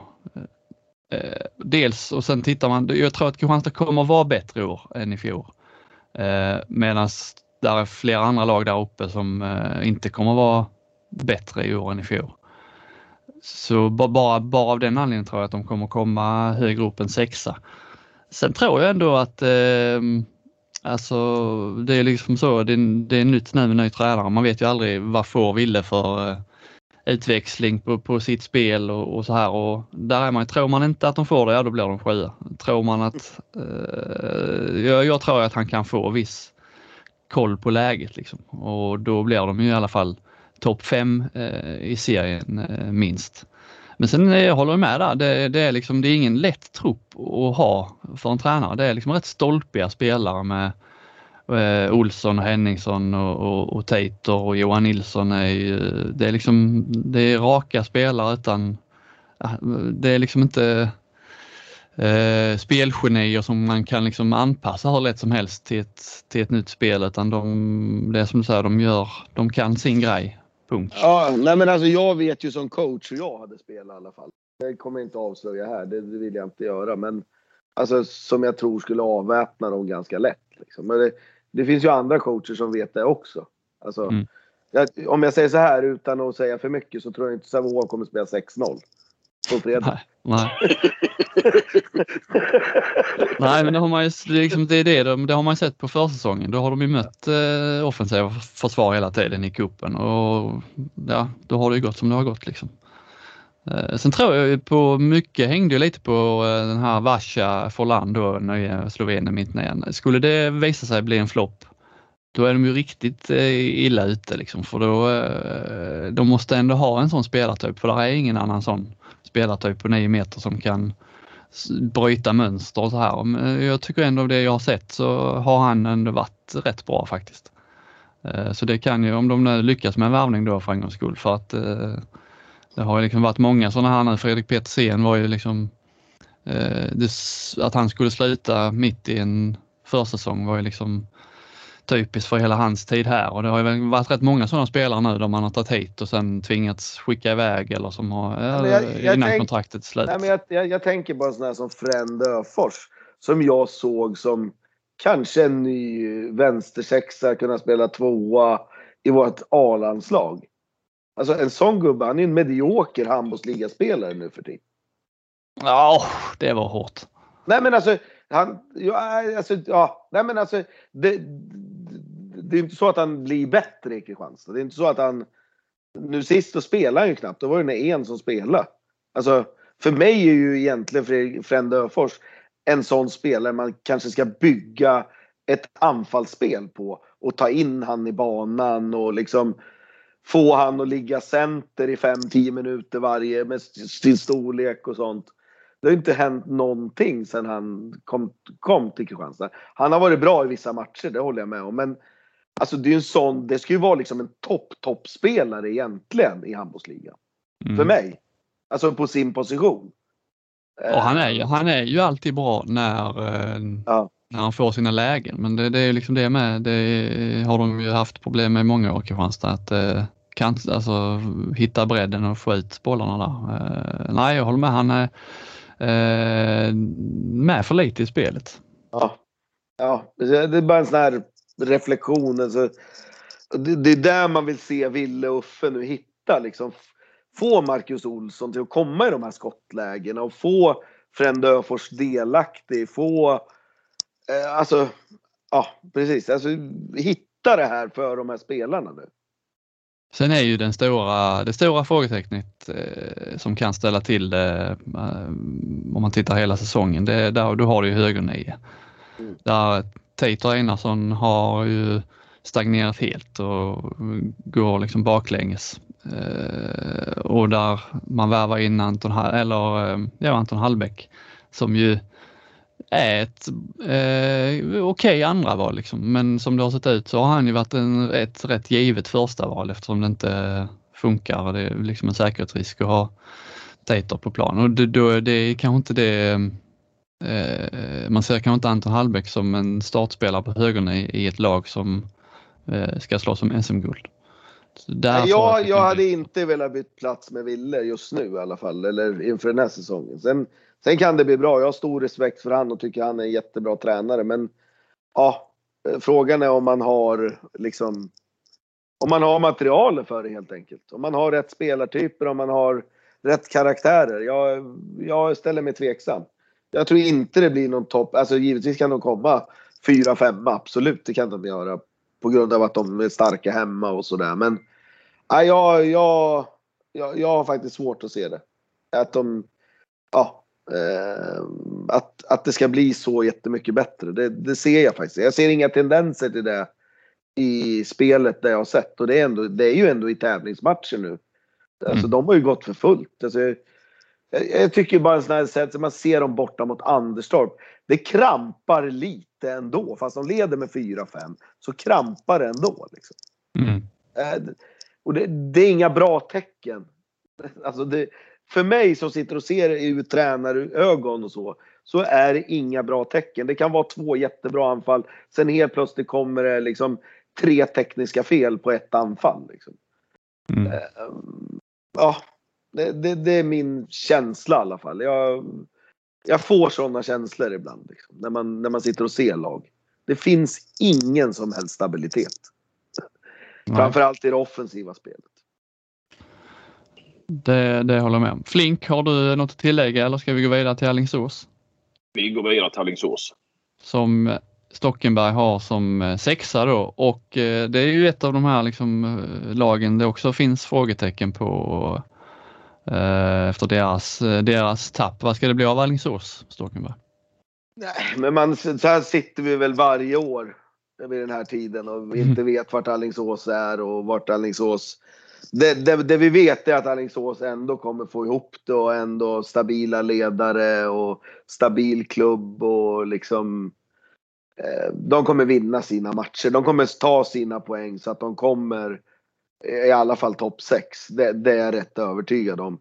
Eh, dels och sen tittar man, jag tror att Kristianstad kommer vara bättre i år än i fjol. Eh, Medan där är flera andra lag där uppe som eh, inte kommer vara bättre i år än i fjol. Så bara, bara av den anledningen tror jag att de kommer komma högre upp än sexa. Sen tror jag ändå att eh, alltså det är liksom så, det, det är nytt nu med ny tränare. Man vet ju aldrig vad får Ville för eh, utväxling på, på sitt spel och, och, så här och där är man, tror man inte att de får det, ja då blir de sjua. Tror man att, eh, jag, jag tror att han kan få viss koll på läget liksom och då blir de ju i alla fall topp fem eh, i serien eh, minst. Men sen eh, jag håller med där, det, det, är liksom, det är ingen lätt trupp att ha för en tränare. Det är liksom rätt stolpiga spelare med eh, Olsson, Henningsson och, och, och Tator och Johan Nilsson. Är ju, det är liksom, det är raka spelare utan, eh, det är liksom inte eh, spelgenier som man kan liksom anpassa hur lätt som helst till ett, till ett nytt spel utan de, det är som du säger, de gör, de kan sin grej. Punkt. Ja, nej men alltså jag vet ju som coach hur jag hade spelat i alla fall. Det kommer jag inte avslöja här, det, vill jag inte göra. Men alltså som jag tror skulle avväpna dem ganska lätt. Liksom. Men det, det finns ju andra coacher som vet det också. Alltså, mm. jag, om jag säger så här utan att säga för mycket så tror jag inte Sävehof kommer spela 6-0 på fredag. Nej, nej. *laughs* *laughs* nej men liksom, det har man ju, liksom, det, är det, det har man sett på försäsongen. Då har de ju mött eh, offensiva försvar hela tiden i cupen och ja, då har det ju gått som det har gått liksom. Eh, sen tror jag på mycket hängde ju lite på eh, den här Vasha Forlan då, nya Slovenien mitt ner. Skulle det visa sig bli en flopp, då är de ju riktigt eh, illa ute liksom för då, eh, de måste ändå ha en sån spelartyp för det är ingen annan sån spelartyp på 9 meter som kan bryta mönster och så här. Men jag tycker ändå av det jag har sett så har han ändå varit rätt bra faktiskt. Eh, så det kan ju, om de nu lyckas med en värvning då för en gångs skull, för att eh, det har liksom varit många sådana här nu. Fredrik Petersen var ju liksom eh, det, att han skulle sluta mitt i en försäsong var ju liksom typiskt för hela hans tid här och det har ju varit rätt många sådana spelare nu där man har tagit hit och sen tvingats skicka iväg eller som har ja, jag, jag innan tänk, kontraktet slut. Nej, men jag, jag, jag tänker på en sån här som Frend Öfors som jag såg som kanske en ny vänstersexa, kunna spela tvåa i vårt A-landslag. Alltså en sån gubbe, han är en medioker handbollsligaspelare nu för tiden. Ja, det var hårt. Nej men alltså, han, ja, alltså, ja, nej men alltså, det, det är inte så att han blir bättre i Kristianstad. Det är inte så att han, nu sist så spelade han ju knappt, då var det en som spelade. Alltså, för mig är ju egentligen Fredrik Öfors en sån spelare man kanske ska bygga ett anfallsspel på och ta in han i banan och liksom få han att ligga center i 5-10 minuter varje med sin storlek och sånt. Det har inte hänt någonting sedan han kom, kom till Kristianstad. Han har varit bra i vissa matcher, det håller jag med om. Men alltså det är en sån, det ska ju vara liksom en topp, toppspelare egentligen i handbollsligan. Mm. För mig. Alltså på sin position. Och han är ju, han är ju alltid bra när, eh, ja. när han får sina lägen. Men det, det är liksom det med. Det har de ju haft problem med i många år Kristianstad. Att, eh, kan alltså, hitta bredden och få ut bollarna där. Eh, nej, jag håller med. Han är eh, med för lite i spelet. Ja, ja det är bara en sån här reflektion. Alltså, det, det är där man vill se Ville och Uffe nu hitta. Liksom, få Marcus Olsson till att komma i de här skottlägena och få Frände Öfors delaktig. Få, eh, alltså, ja precis. Alltså, hitta det här för de här spelarna nu. Sen är ju den stora, det stora frågetecknet eh, som kan ställa till det eh, om man tittar hela säsongen, det är där du har du ju högernio. Mm. Där Tater Einarsson har ju stagnerat helt och går liksom baklänges. Eh, och där man värvar in Anton, eller, eh, ja, Anton Hallbäck som ju är ett eh, okej okay andra val liksom. Men som det har sett ut så har han ju varit en, ett rätt givet första val eftersom det inte funkar. Det är liksom en säkerhetsrisk att ha Tater på plan och det, då, det är kanske inte det man ser kanske inte Anton Hallbäck som en startspelare på högern i, ett lag som eh, ska slåss om SM-guld. Jag, jag, jag hade inte velat byta plats med Ville just nu i alla fall, eller inför den här säsongen. Sen Sen kan det bli bra. Jag har stor respekt för han och tycker han är en jättebra tränare. Men ja, frågan är om man har liksom om man har material för det helt enkelt. Om man har rätt spelartyper, om man har rätt karaktärer. Jag, jag ställer mig tveksam. Jag tror inte det blir någon topp. Alltså givetvis kan de komma fyra, femma. Absolut, det kan de göra. På grund av att de är starka hemma och sådär. Men ja, jag, jag, jag, jag har faktiskt svårt att se det. Att de, ja, Eh, att, att det ska bli så jättemycket bättre. Det, det, ser jag faktiskt. Jag ser inga tendenser till det i spelet där jag har sett. Och det är, ändå, det är ju ändå i tävlingsmatcher nu. Alltså mm. de har ju gått för fullt. Alltså, jag, jag tycker bara en sån här sätt, man ser dem borta mot Anderstorp. Det krampar lite ändå. Fast de leder med 4-5 så krampar det ändå. Liksom. Mm. Eh, och det, det, är inga bra tecken. Alltså det, för mig som sitter och ser ur tränarögon och så, så är det inga bra tecken. Det kan vara två jättebra anfall, sen helt plötsligt kommer det liksom tre tekniska fel på ett anfall. Liksom. Mm. Eh, ja, det, det, det, är min känsla i alla fall. Jag, jag får sådana känslor ibland liksom, när, man, när man sitter och ser lag. Det finns ingen som helst stabilitet. Nej. Framförallt i det offensiva spelet. Det, det håller jag med om. Flink, har du något att tillägga eller ska vi gå vidare till Alingsås? Vi går vidare till Alingsås. Som Stockenberg har som eh, sexa då och eh, det är ju ett av de här liksom, eh, lagen det också finns frågetecken på efter deras, deras tapp. Vad ska det bli av Alingsås, Stockenberg? Nej, men man, så här sitter vi väl varje år vid den här tiden och vi inte vet vart Allingsås är och vart Allingsås... Det, det, det, vi vet är att Allingsås ändå kommer få ihop det och ändå stabila ledare och stabil klubb och liksom... Eh, de kommer vinna sina matcher. De kommer ta sina poäng så att de kommer i alla fall topp 6. Det, det, är jag rätt övertygad om.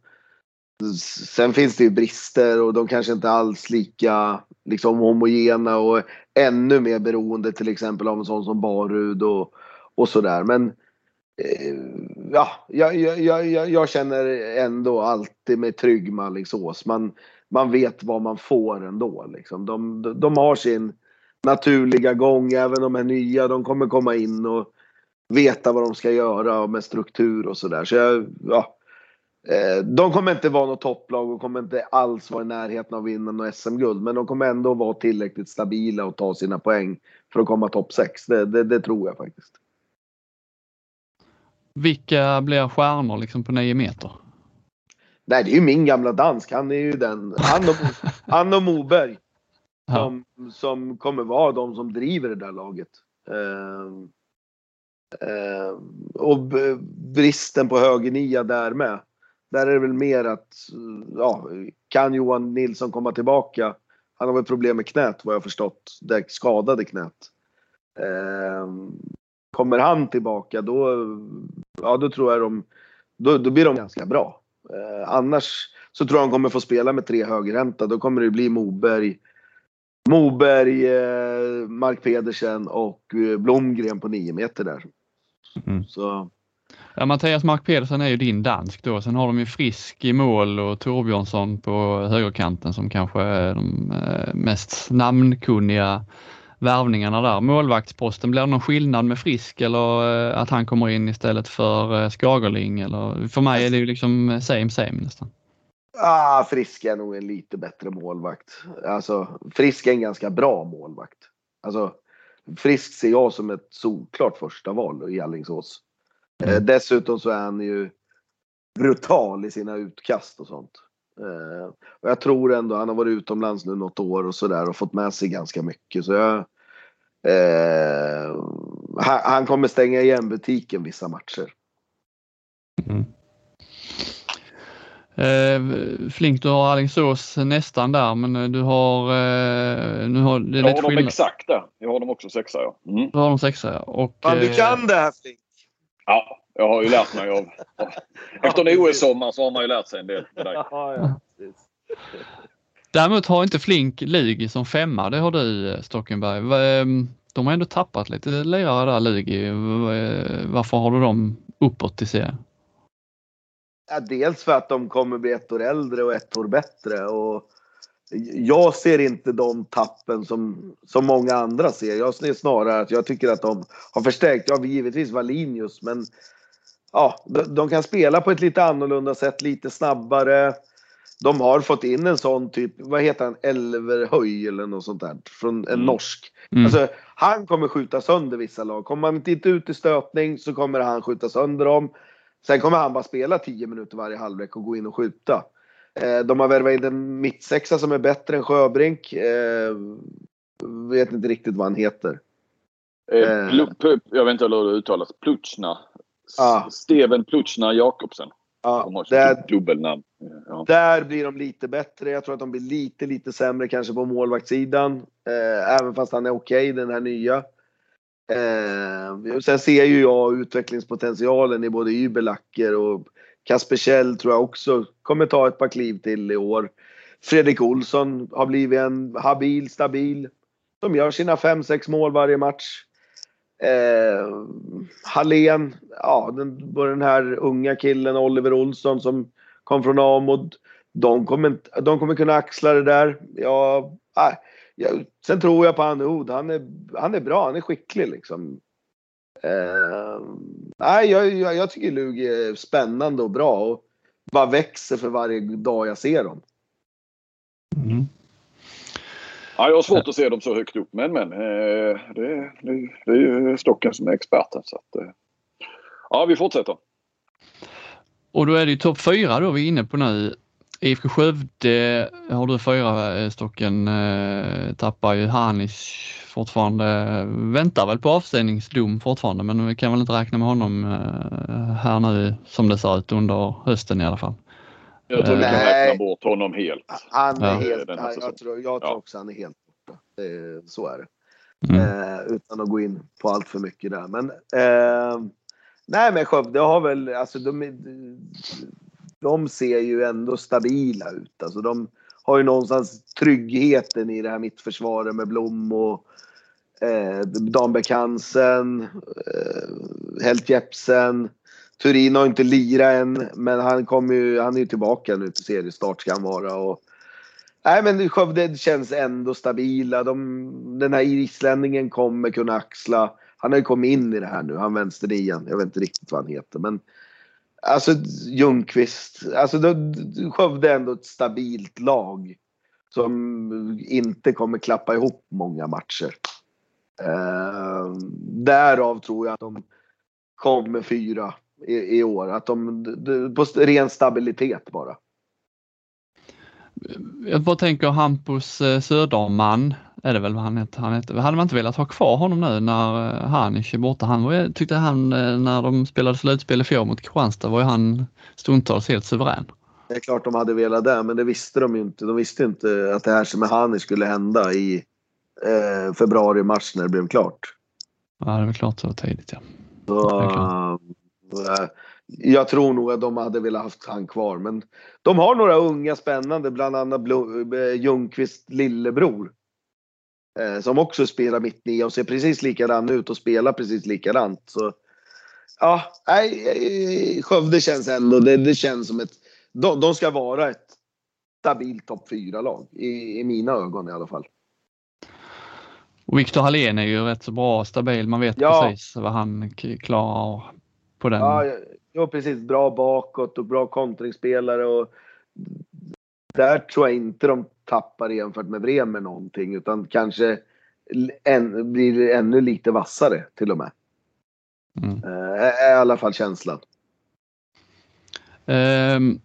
Sen finns det ju brister och de kanske inte alls lika liksom homogena och ännu mer beroende till exempel av en sån som Barud och, och sådär. Men eh, ja, jag, jag, jag, jag, känner ändå alltid mig trygg med Alingsås. Man, man vet vad man får ändå. Liksom. De, de, de har sin naturliga gång, även de är nya. De kommer komma in och veta vad de ska göra med struktur och sådär. Så jag, ja, Eh, de kommer inte vara något topplag och kommer inte alls vara i närheten av att vinna något SM-guld. Men de kommer ändå vara tillräckligt stabila och ta sina poäng för att komma topp 6. Det, det, det, tror jag faktiskt. Vilka blir stjärnor liksom på 9 meter? Nej, det är ju min gamla dansk. Han är ju den. Han och, *laughs* han och Moberg. Som, som kommer vara de som driver det där laget. Eh, och bristen på högernia där med. Där är det väl mer att, ja, kan Johan Nilsson komma tillbaka? Han har väl problem med knät vad jag förstått, det skadade knät. Eh, kommer han tillbaka då, ja då tror jag de, då, då blir de ganska bra. Eh, annars så tror jag han kommer få spela med tre högerhänta. Då kommer det bli Moberg, Moberg, eh, Mark Pedersen och eh, Blomgren på nio meter där. Mm. Så Ja, Mattias Mark Pedersen är ju din dansk då. Sen har de ju Frisk i mål och Torbjörnsson på högerkanten som kanske är de eh, mest namnkunniga värvningarna där. Målvaktsposten, blir det någon skillnad med Frisk eller eh, att han kommer in istället för eh, Skagerling? Eller, för mig är det ju liksom same same nästan. Ah, Frisk är nog en lite bättre målvakt. Alltså, Frisk är en ganska bra målvakt. Alltså, Frisk ser jag som ett solklart första val i Alingsås. Eh, mm. dessutom så är han ju brutal i sina utkast och sånt. Eh, och jag tror ändå, han har varit utomlands nu något år och sådär och fått med sig ganska mycket. Så jag, eh, han, han, kommer stänga igen butiken vissa matcher. Mm. Eh, Flink, du har Alingsås nästan där men eh, du har... Eh, nu har det är jag har dem exakt där. Jag har dem också sexa ja. Mm. Du har dem sexa ja. Och, Fan, du kan det här Flink! Ja, jag har ju lärt mig av... *laughs* Efter en OS-sommar så har man ju lärt sig en del. Däremot har inte Flink Lugi som femma, det har du Stockenberg. Ehm, de har ändå tappat lite lirare där Lugi. Varför har du dem uppåt i serien? Ja, dels för att de kommer bli ett år äldre och ett år bättre. Och jag ser inte de tappen som, som många andra ser. Jag ser snarare att jag tycker att de har förstärkt. Ja, givetvis Valinius, men ja, de, de, kan spela på ett lite annorlunda sätt, lite snabbare. De har fått in en sån typ, vad heter han, Elverhöj eller något sånt där, från en mm. norsk. Mm. Alltså, han kommer skjuta sönder vissa lag. Kommer han inte ut i stötning så kommer han skjuta sönder dem. Sen kommer han bara spela 10 minuter varje halvlek och gå in och skjuta. Eh, de har värvat in en mittsexa som är bättre än Sjöbrink. Eh, vet inte riktigt vad han heter. Eh, jag vet inte hur det uttalas. Plutchna. Ah. Steven Plutchna Jakobsen. Har där, dubbelnamn. Ja. Där blir de lite bättre. Jag tror att de blir lite, lite sämre kanske på målvaktssidan. Eh, även fast han är okej, okay, den här nya. Eh, sen ser ju jag utvecklingspotentialen i både Ybelacker och Kasper Kjell tror jag också kommer ta ett par kliv till i år. Fredrik Olsson har blivit en habil, stabil. De gör sina 5-6 mål varje match. Eh, Hallén, ja den, den här unga killen Oliver Olsson som kom från Amod. De kommer, de kommer kunna axla det där. Ja, äh, ja, sen tror jag på Anne Han är, han är bra, han är skicklig liksom. Eh, nej, jag, jag, jag tycker Lug är spännande och bra och bara växer för varje dag jag ser dem. Mm. Ja, jag har svårt att se dem så högt upp men men eh, det, det, det är ju Stocken som är experten. Så att, eh, ja, vi fortsätter. Och då är det ju topp fyra då vi är inne på nu. IFK Skövde har du fyra eh, Stocken, tappar ju Hanis fortfarande, väntar väl på avstängningsdom fortfarande men vi kan väl inte räkna med honom här nu som det ser ut under hösten i alla fall. Jag tror vi kan räkna bort honom helt. Han är ja. helt, jag, jag tror, jag tror också han är helt borta. Så är det. Mm. Eh, utan att gå in på allt för mycket där. Men eh, nej men Skövde har väl, alltså de, de ser ju ändå stabila ut. Alltså de har ju någonstans tryggheten i det här mittförsvaret med Blom och eh, Danbeck Hansen, eh, Helt Jepsen. Turin har inte lirat än, men han, kom ju, han är ju tillbaka nu till seriestart ska han vara. Och, nej, men Skövde känns ändå stabila. De, den här islänningen kommer kunna axla. Han har ju kommit in i det här nu, han vänsternian. Jag vet inte riktigt vad han heter. Men alltså Ljungqvist. Alltså Skövde är ändå ett stabilt lag. Som inte kommer klappa ihop många matcher. Eh, därav tror jag att de kommer fyra i, i år. Att de, på ren stabilitet bara. Jag bara tänker Hampus eh, Söderman, är det väl vad han heter? Han heter. Hade man inte velat ha kvar honom nu när eh, Hanic är borta? Han var, tyckte han eh, när de spelade slutspel i fjol mot Kristianstad var ju han stundtals helt suverän. Det är klart de hade velat det, men det visste de ju inte. De visste inte att det här som med Hanic skulle hända i eh, februari-mars när det blev klart. Ja, det var klart så tidigt ja. Så, Eh, jag tror nog att de hade velat haft han kvar. Men de har några unga spännande, bland annat eh, Ljungqvist lillebror. Eh, som också spelar mitt nia och ser precis likadan ut och spelar precis likadant. Så, ja, nej, Skövde känns ändå, det, det känns som ett, de, de ska vara ett stabilt topp 4-lag. I, I mina ögon i alla fall. Och Viktor Hallén är ju rätt så bra stabil. Man vet ja. precis vad han klarar på den. Ja, ja, precis. Bra bakåt och bra kontringsspelare. Och där tror jag inte de tappar jämfört med Bremer någonting utan kanske än, blir ännu lite vassare till och med. Mm. Eh, är i alla fall känslan. Um,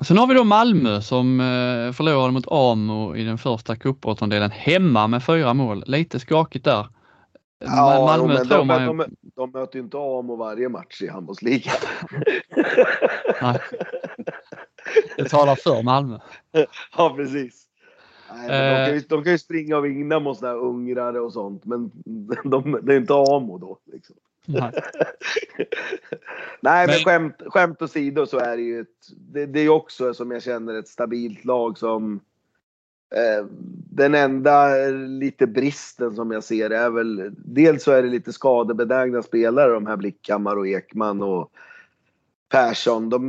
sen har vi då Malmö som uh, förlorade mot Amo i den första cupåttondelen hemma med fyra mål. Lite skakigt där. Ja, Malmö men tror de, man ju... de, de möter inte Amo varje match i handbollsligan. Nej. *laughs* Det talar för Malmö. Ja, precis. Nej, de, kan ju, de kan ju springa och vinna mot sådana här ungrare och sånt, men *laughs* de, det är inte Amo då. Liksom. Nej, *laughs* Nej men, men skämt, skämt åsido så är det ju ett, det, det är också som jag känner ett stabilt lag som Eh, den enda lite bristen som jag ser är väl dels så är det lite skadebenägna spelare de här Blickhammar och Ekman och Persson. De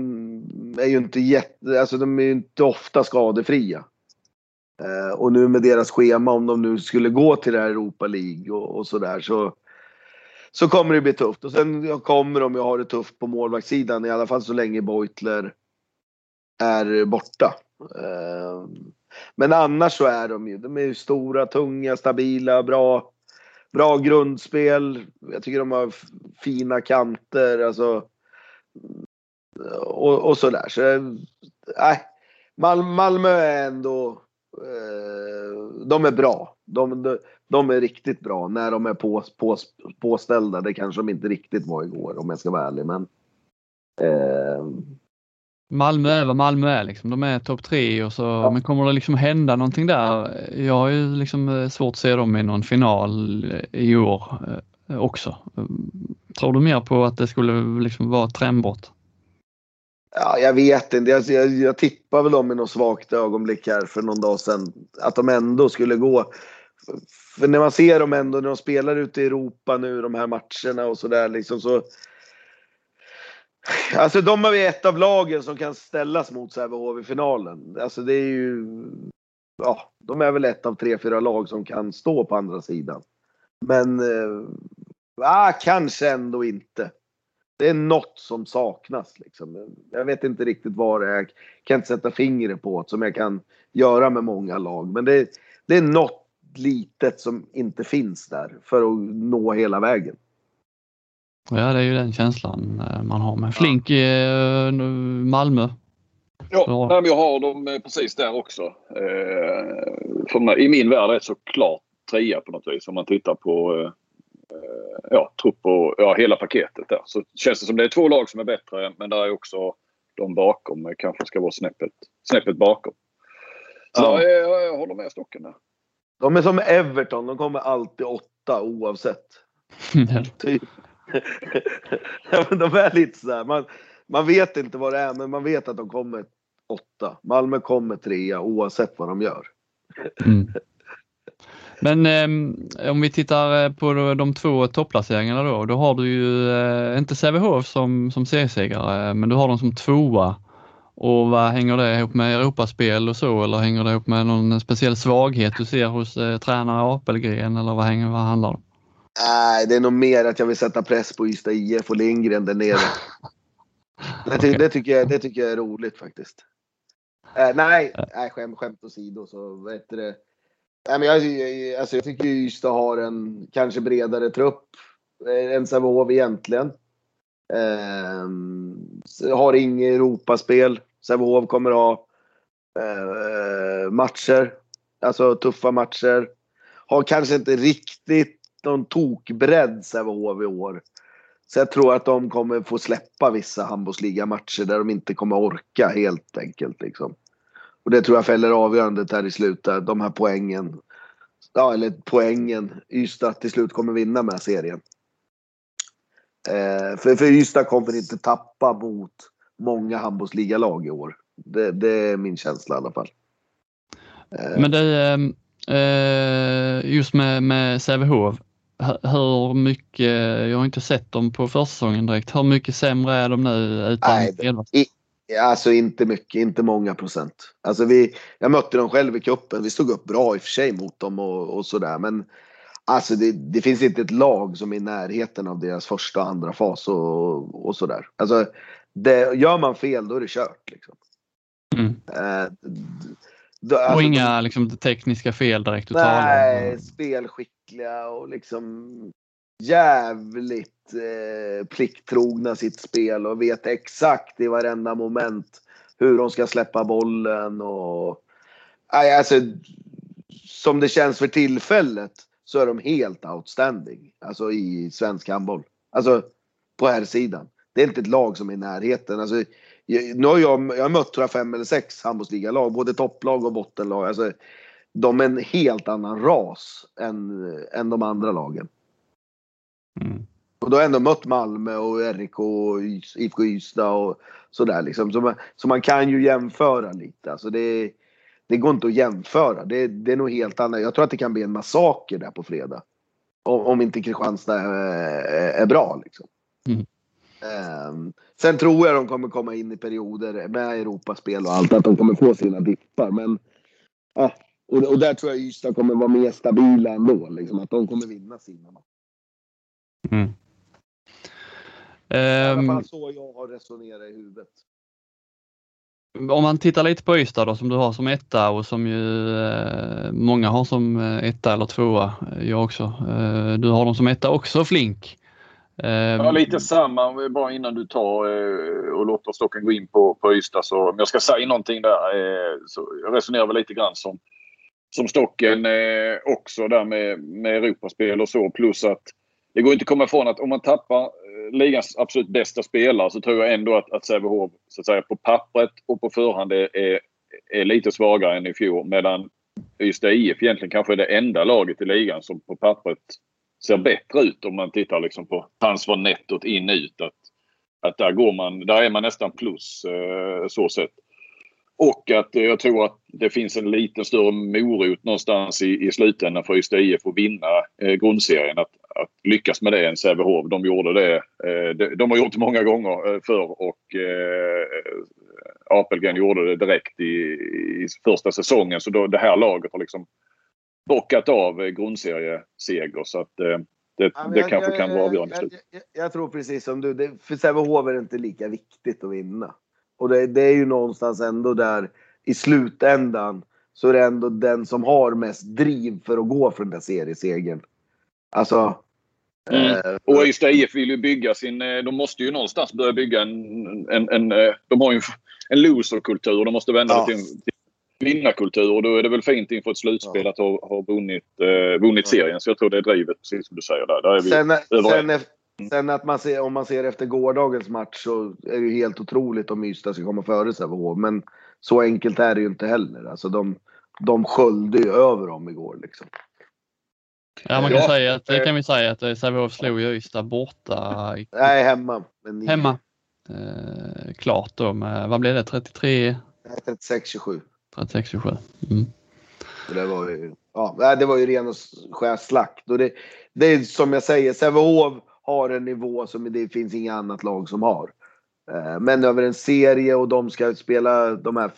är ju inte jätte, alltså de är ju inte ofta skadefria. Eh, och nu med deras schema om de nu skulle gå till det här Europa League och, och sådär så så kommer det bli tufft. Och sen kommer de ju ha det tufft på målvaktssidan i alla fall så länge Beutler är borta. Eh, men annars så är de ju, de är ju stora, tunga, stabila, bra, bra grundspel. Jag tycker de har fina kanter, alltså. Och, och sådär. Så, eh, nej. Malmö är ändå, de är bra. De, de, de, är riktigt bra när de är på, på, påställda. Det kanske de inte riktigt var igår om jag ska vara ärlig. Men, eh, Malmö är vad Malmö är liksom. De är topp tre och så, ja. men kommer det liksom hända någonting där? Jag har ju liksom eh, svårt att se dem i någon final eh, i år eh, också. Tror du mer på att det skulle liksom vara ett trendbrott? Ja, jag vet inte. Jag, jag, jag tippar väl dem i något svagt ögonblick här för någon dag sedan. Att de ändå skulle gå. För när man ser dem ändå när de spelar ute i Europa nu, de här matcherna och sådär liksom så. Alltså de är ett av lagen som kan ställas mot Sävehof i finalen. Alltså det är ju. Ja, de är väl ett av tre, fyra lag som kan stå på andra sidan. Men. Eh, ah, kanske ändå inte det är något som saknas. Liksom. Jag vet inte riktigt vad det är. Jag kan inte sätta fingret på det som jag kan göra med många lag. Men det, det är något litet som inte finns där för att nå hela vägen. Ja, det är ju den känslan eh, man har med Flink i eh, Malmö. Ja, ja. jag har dem eh, precis där också. I min värld är det såklart trea på något vis om man tittar på ja, trupp och ja, hela paketet där. Så känns det som det är två lag som är bättre men där är också de bakom kanske ska vara snäppet, snäppet bakom. Så ja. jag, jag håller med Stocken där. De är som Everton, de kommer alltid åtta oavsett. *laughs* typ. ja, men de är lite sådär, man, man vet inte vad det är men man vet att de kommer åtta. Malmö kommer trea oavsett vad de gör. Mm. Men eh, om vi tittar eh, på de två topplaceringarna då, då har du ju eh, inte Sävehof som, som seriesegrare, men du har dem som tvåa. Och vad hänger det ihop med Europaspel och så eller hänger det ihop med någon speciell svaghet du ser hos eh, tränare Apelgren eller vad, hänger, vad handlar det om? Nej, det är nog mer att jag vill sätta press på Ystad IF och Lindgren där nere. *laughs* det, ty det, tycker jag, det tycker jag är roligt faktiskt. Eh, nej, nej skämt, skämt åsido så vet det Nej, men jag, alltså jag tycker Ystad har en kanske bredare trupp eh, än Sävehof egentligen. Eh, har inget Europaspel. Sävehof kommer ha eh, matcher. Alltså tuffa matcher. Har kanske inte riktigt någon tokbredd Sävehof i år. Så jag tror att de kommer få släppa vissa handbollsligamatcher där de inte kommer orka helt enkelt. Liksom. Och det tror jag fäller avgörandet här i slutet. De här poängen. Ja, eller poängen. Ystad till slut kommer vinna med serien. Eh, för, för Ystad kommer inte tappa mot många handbollsligalag i år. Det, det, är min känsla i alla fall. Eh. Men det, ehm, eh, just med, med Sävehof, hur mycket, jag har inte sett dem på försäsongen direkt, hur mycket sämre är de nu utan Nej, Alltså inte mycket, inte många procent. Alltså vi, jag mötte dem själv i cupen. Vi stod upp bra i och för sig mot dem och, och sådär. Men alltså det, det, finns inte ett lag som är i närheten av deras första och andra fas och, och sådär. Alltså det, gör man fel då är det kört. Liksom. Mm. Eh, då, alltså, och inga liksom, tekniska fel direkt? Nej, spelskickliga och liksom jävligt eh, plikttrogna sitt spel och vet exakt i varenda moment hur de ska släppa bollen och... Alltså, som det känns för tillfället så är de helt outstanding. Alltså i svensk handboll. Alltså på här sidan. Det är inte ett lag som är i närheten. Alltså, nu har jag, jag har mött tror jag fem eller sex handbollsligalag, både topplag och bottenlag. Alltså, de är en helt annan ras än, än de andra lagen. Mm. Och då har jag ändå mött Malmö och RIK och IFK Ystad och sådär liksom. Så man, så man kan ju jämföra lite. Alltså det, det går inte att jämföra. Det, det är nog helt annat. Jag tror att det kan bli en massaker där på fredag. Om, om inte Kristianstad är, är bra liksom. Mm. Um, sen tror jag de kommer komma in i perioder med Europaspel och allt. Att de kommer få sina dippar. Men ja, och, och där tror jag Ystad kommer vara mer stabila ändå. Liksom, att de kommer vinna sina matcher. Mm. I alla fall ehm. så jag har resonerat i huvudet. Om man tittar lite på Ystad då som du har som etta och som ju eh, många har som eh, etta eller tvåa, eh, jag också. Eh, du har dem som etta också Flink. Eh, ja, lite samma. Bara innan du tar och låter stocken gå in på, på Ystad så om jag ska säga någonting där. Så jag resonerar väl lite grann som, som stocken också där med, med Europaspel och så plus att det går inte att komma ifrån att om man tappar eh, ligans absolut bästa spelare så tror jag ändå att, att Sävehof så att säga, på pappret och på förhand är, är, är lite svagare än i fjol. Medan Ystad IF egentligen kanske är det enda laget i ligan som på pappret ser bättre ut om man tittar liksom på transfernettot in ut. Att Att där, går man, där är man nästan plus eh, så sett. Och att eh, jag tror att det finns en lite större morot någonstans i, i slutändan för Ystad IF att vinna eh, grundserien. Att, att lyckas med det än Sävehof. De gjorde det. Eh, de, har gjort det många gånger eh, förr och eh, Apelgren gjorde det direkt i, i första säsongen. Så då, det här laget har liksom bockat av grundserieseger. Så att det, ja, det jag, kanske jag, kan vara avgörande jag, jag, jag, tror precis som du. Det, för Sävehof är det inte lika viktigt att vinna. Och det, det, är ju någonstans ändå där i slutändan så är det ändå den som har mest driv för att gå för den där seriesegern. Alltså. Mm. Eh, och Ystad IF vill ju bygga sin... Eh, de måste ju någonstans börja bygga en... en, en eh, de har ju en loserkultur. De måste vända ja. det till, till vinnarkultur och då är det väl fint inför ett slutspel ja. att ha, ha vunnit, eh, vunnit serien. Så jag tror det är drivet, precis som du säger. Där, där är vi sen, sen, sen, att man ser, om man ser efter gårdagens match så är det ju helt otroligt om Ystad ska komma före Sävehof. Men så enkelt är det ju inte heller. Alltså de, de sköljde ju över dem igår liksom. Ja, man kan, ja. säga att, det kan vi säga att Sävehof slog ju Ystad borta. Nej, hemma. hemma. Eh, klart då med, vad blev det, 33? 36-27. 36-27. Mm. det var ju, ja, det var ju ren och skär slakt. Och det, det är som jag säger, Sävehof har en nivå som det finns inget annat lag som har. Eh, men över en serie och de ska spela de här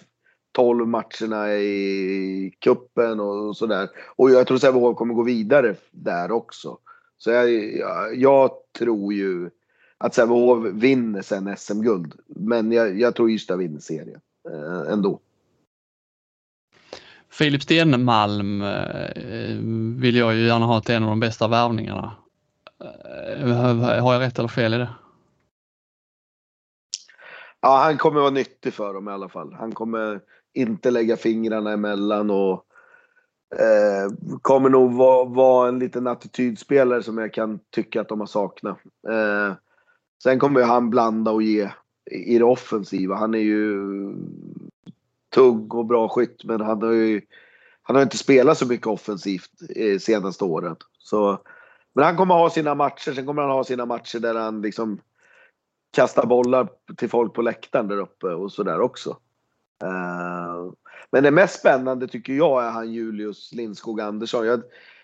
12 matcherna i kuppen och sådär. Och jag tror Sävehof kommer gå vidare där också. Så jag, jag, jag tror ju att Sävehof vinner sen SM-guld. Men jag, jag tror Ystad vinner serien eh, ändå. Filip Stenmalm eh, vill jag ju gärna ha till en av de bästa värvningarna. Eh, har jag rätt eller fel i det? Ja, han kommer vara nyttig för dem i alla fall. Han kommer inte lägga fingrarna emellan och eh, kommer nog vara, vara en liten attitydspelare som jag kan tycka att de har saknat. Eh, sen kommer han blanda och ge i det offensiva. Han är ju tung och bra skytt men han har ju han har inte spelat så mycket offensivt eh, senaste åren. Så, men han kommer ha sina matcher. Sen kommer han ha sina matcher där han liksom kastar bollar till folk på läktaren där uppe och sådär också. Uh, men det mest spännande tycker jag är han Julius Lindskog Andersson. Jag,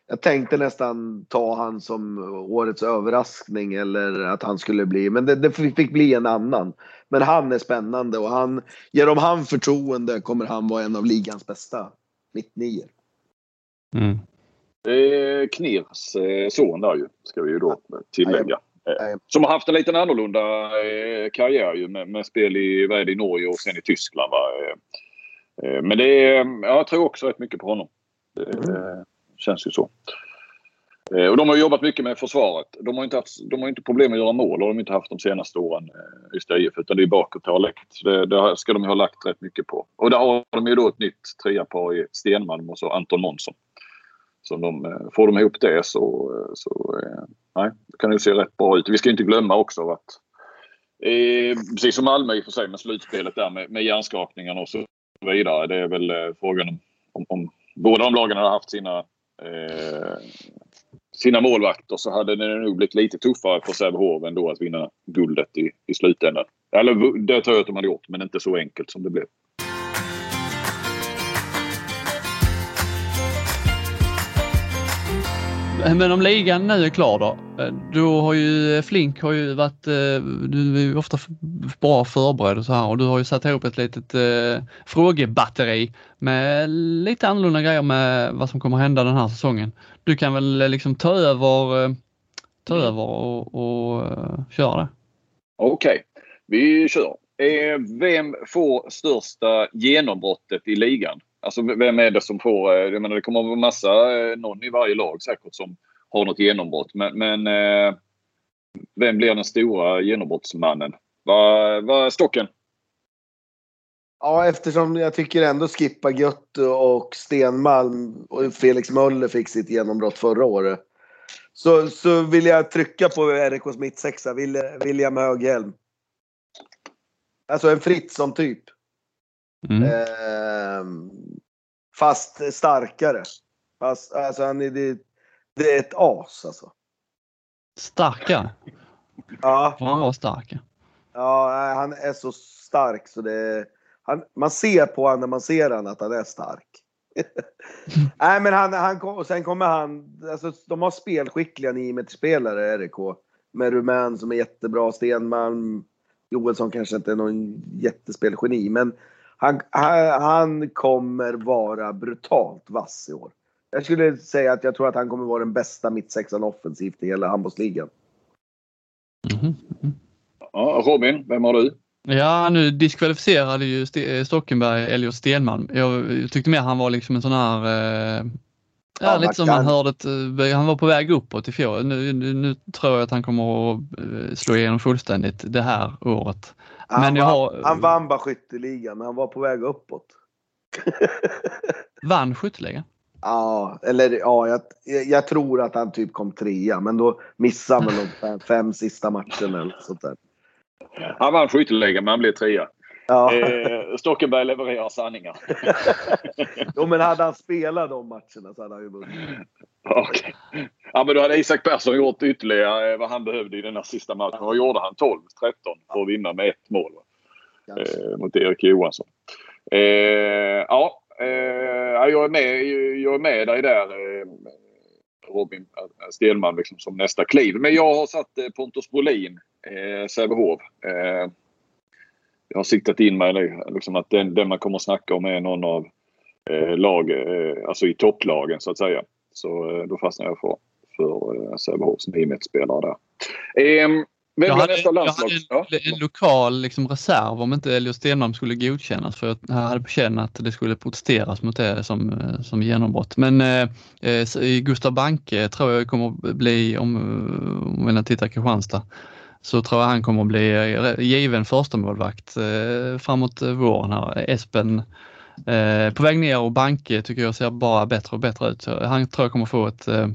jag tänkte nästan ta han som årets överraskning eller att han skulle bli, men det, det fick bli en annan. Men han är spännande och han, genom han förtroende kommer han vara en av ligans bästa mittnior. Mm. Är Knirs eh, son där ju, ska vi ju då tillägga. Eh, som har haft en lite annorlunda eh, karriär ju med, med spel i, vad i Norge och sen i Tyskland. Va? Men det är, jag tror också rätt mycket på honom. Det mm. känns ju så. Eh, och de har jobbat mycket med försvaret. De har inte, haft, de har inte problem att göra mål. har de inte haft de senaste åren, eh, Ystad IF. Utan det är bakåt det har läckt. Det, det ska de ha lagt rätt mycket på. Och där har de ju då ett nytt triapar i Stenmalm och så Anton Månsson. Så de, eh, får de ihop det så, så nej, det kan ju se rätt bra ut. Vi ska inte glömma också att eh, precis som Malmö i och för sig med slutspelet där med, med hjärnskakningarna och så vidare. Det är väl eh, frågan om, om, om båda de lagen hade haft sina eh, sina målvakter så hade det nog blivit lite tuffare för Sävehof ändå att vinna guldet i, i slutändan. Eller det tror jag att de hade gjort, men inte så enkelt som det blev. Men om ligan nu är klar då, då har ju Flink har ju varit, eh, du är ofta bra förberedd och så här och du har ju satt ihop ett litet eh, frågebatteri med lite annorlunda grejer med vad som kommer hända den här säsongen. Du kan väl eh, liksom ta över, eh, ta mm. över och, och köra det. Okej, okay. vi kör. Vem får största genombrottet i ligan? Alltså vem är det som får, eh, jag menar det kommer att vara massa, eh, någon i varje lag säkert som har något genombrott. Men, men eh, vem blir den stora genombrottsmannen? Vad va är stocken? Ja, eftersom jag tycker ändå Skippa Gött och Stenmalm och Felix Möller fick sitt genombrott förra året. Så, så vill jag trycka på RIKs mittsexa, William Höghelm. Alltså en Fritzson-typ. Mm. Eh, fast starkare. Fast, alltså han är, det, det är ett as alltså. Starkare? Ja. Får han vara stark? Ja, han är så stark så det... Han, man ser på honom när man ser honom att han är stark. *laughs* Nej, men han, han och sen kommer han... Alltså, de har spelskickliga 9 spelare RIK. Med Rumän som är jättebra, Stenman, Joelsson kanske inte är någon jättespelgeni, men han, han, han kommer vara brutalt vass i år. Jag skulle säga att jag tror att han kommer vara den bästa mittsexan offensivt i hela handbollsligan. Mm. Ja, Robin, vem har du? Ja, nu diskvalificerade ju Stockenberg Elliot Stenman. Jag tyckte mer han var liksom en sån här eh, Ja, lite som man hörde att eh, han var på väg uppåt i fjol. Nu, nu, nu, tror jag att han kommer att eh, slå igenom fullständigt det här året. Men han, har, han vann bara skytteligan, men han var på väg uppåt. *laughs* vann skytteligan? Ja, eller ja, jag, jag, tror att han typ kom trea, men då missade han de fem, fem sista matcherna eller sånt där. Han vann skytteligan, men han blev trea. Ja. Eh, Stockenberg levererar sanningar. *laughs* jo, men hade han spelat de matcherna så hade han ju vunnit. Okay. Ja, men då hade Isak Persson gjort ytterligare vad han behövde i den här sista matchen. Vad gjorde han? 12-13 för att vinna med ett mål. Eh, mot Erik Johansson. Eh, ja, eh, jag, är med, jag är med dig där eh, Robin Stenman liksom, som nästa kliv. Men jag har satt eh, Pontus Brolin, eh, Sävehof. Jag har siktat in mig nu. Liksom att den, den man kommer att snacka om är någon av eh, lag, eh, alltså i topplagen så att säga. Så eh, då fastnar jag för, för eh, Sävehofs 9 spelare där. Eh, jag hade, nästa landslag? jag hade en, en, lokal liksom, reserv om inte Elliot Stenmalm skulle godkännas för jag hade på känn att det skulle protesteras mot det som, eh, som genombrott. Men eh, eh Gustav Banke tror jag kommer att bli, om, om vi tittar Kristianstad, så tror jag han kommer att bli eh, given första målvakt eh, framåt våren här. Espen eh, på väg ner och Banke tycker jag ser bara bättre och bättre ut. Han tror jag kommer få ett, eh,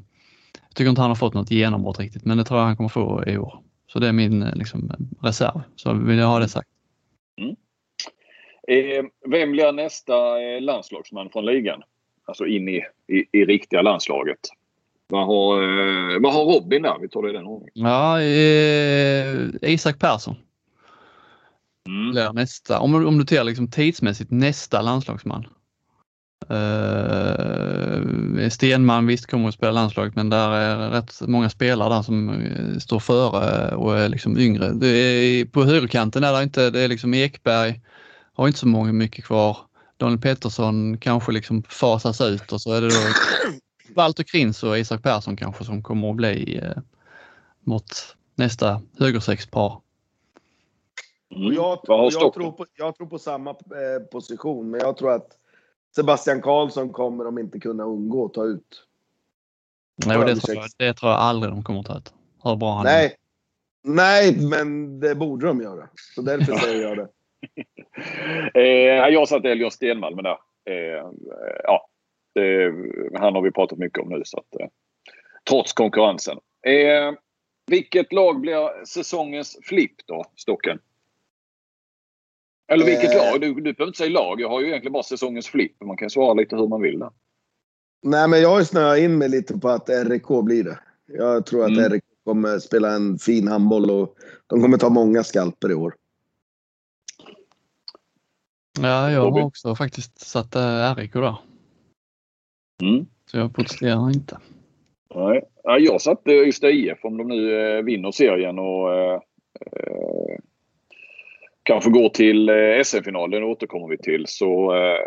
jag tycker inte han har fått något genombrott riktigt, men det tror jag han kommer få i år. Så det är min eh, liksom, reserv, så vill jag ha det sagt. Mm. Eh, vem blir nästa landslagsman från ligan? Alltså in i, i, i riktiga landslaget. Vad har, eh, vad har Robin där? Vi tar det i den ordningen. Ja, eh, Isak Persson. Mm. nästa, om, om du tar liksom tidsmässigt nästa landslagsman. Uh, Stenman visst kommer att spela landslaget men där är rätt många spelare där som uh, står före och är liksom yngre. Det är, på högerkanten är det inte, det är liksom Ekberg har inte så många mycket kvar. Daniel Pettersson kanske liksom fasas ut och så är det då Walter Krins och Isak Persson kanske som kommer att bli eh, mot nästa högersexpar. Mm. Jag, jag, tror på, jag tror på samma eh, position, men jag tror att Sebastian Karlsson kommer de inte kunna undgå att ta ut. Nej, det, tror jag, det tror jag aldrig de kommer att ta ut. Hur bra han Nej. är. Nej, men det borde de göra. Så därför *laughs* säger jag det. eh, jag satte Elger Stenmalm där. Eh, ja, det, han har vi pratat mycket om nu. Så att, eh, trots konkurrensen. Eh, vilket lag blir säsongens flipp då, Stocken? Eller vilket eh, lag? Du, du behöver inte säga lag. Jag har ju egentligen bara säsongens flipp. Man kan svara lite hur man vill där. Nej, men jag har snöat in mig lite på att RIK blir det. Jag tror att mm. RIK kommer spela en fin handboll och de kommer ta många skalper i år. Ja, jag har också faktiskt satt eh, RIK där. Mm. Så jag protesterar inte. Nej, jag satte Ystad IF om de nu eh, vinner serien och eh, eh kanske går till eh, SM-finalen återkommer vi till. Så eh,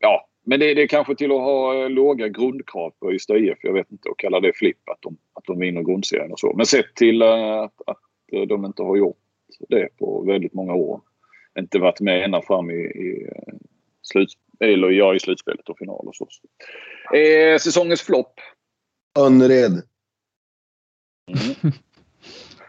ja, men det, det är kanske till att ha låga grundkrav på Ystad IF. Jag vet inte, att kalla det flipp att de, att de vinner grundserien och så. Men sett till att, att de inte har gjort det på väldigt många år. Inte varit med ända fram i, i slut, eller ja, i slutspelet och final och så. Eh, säsongens flopp? Önnered. Mm. *laughs*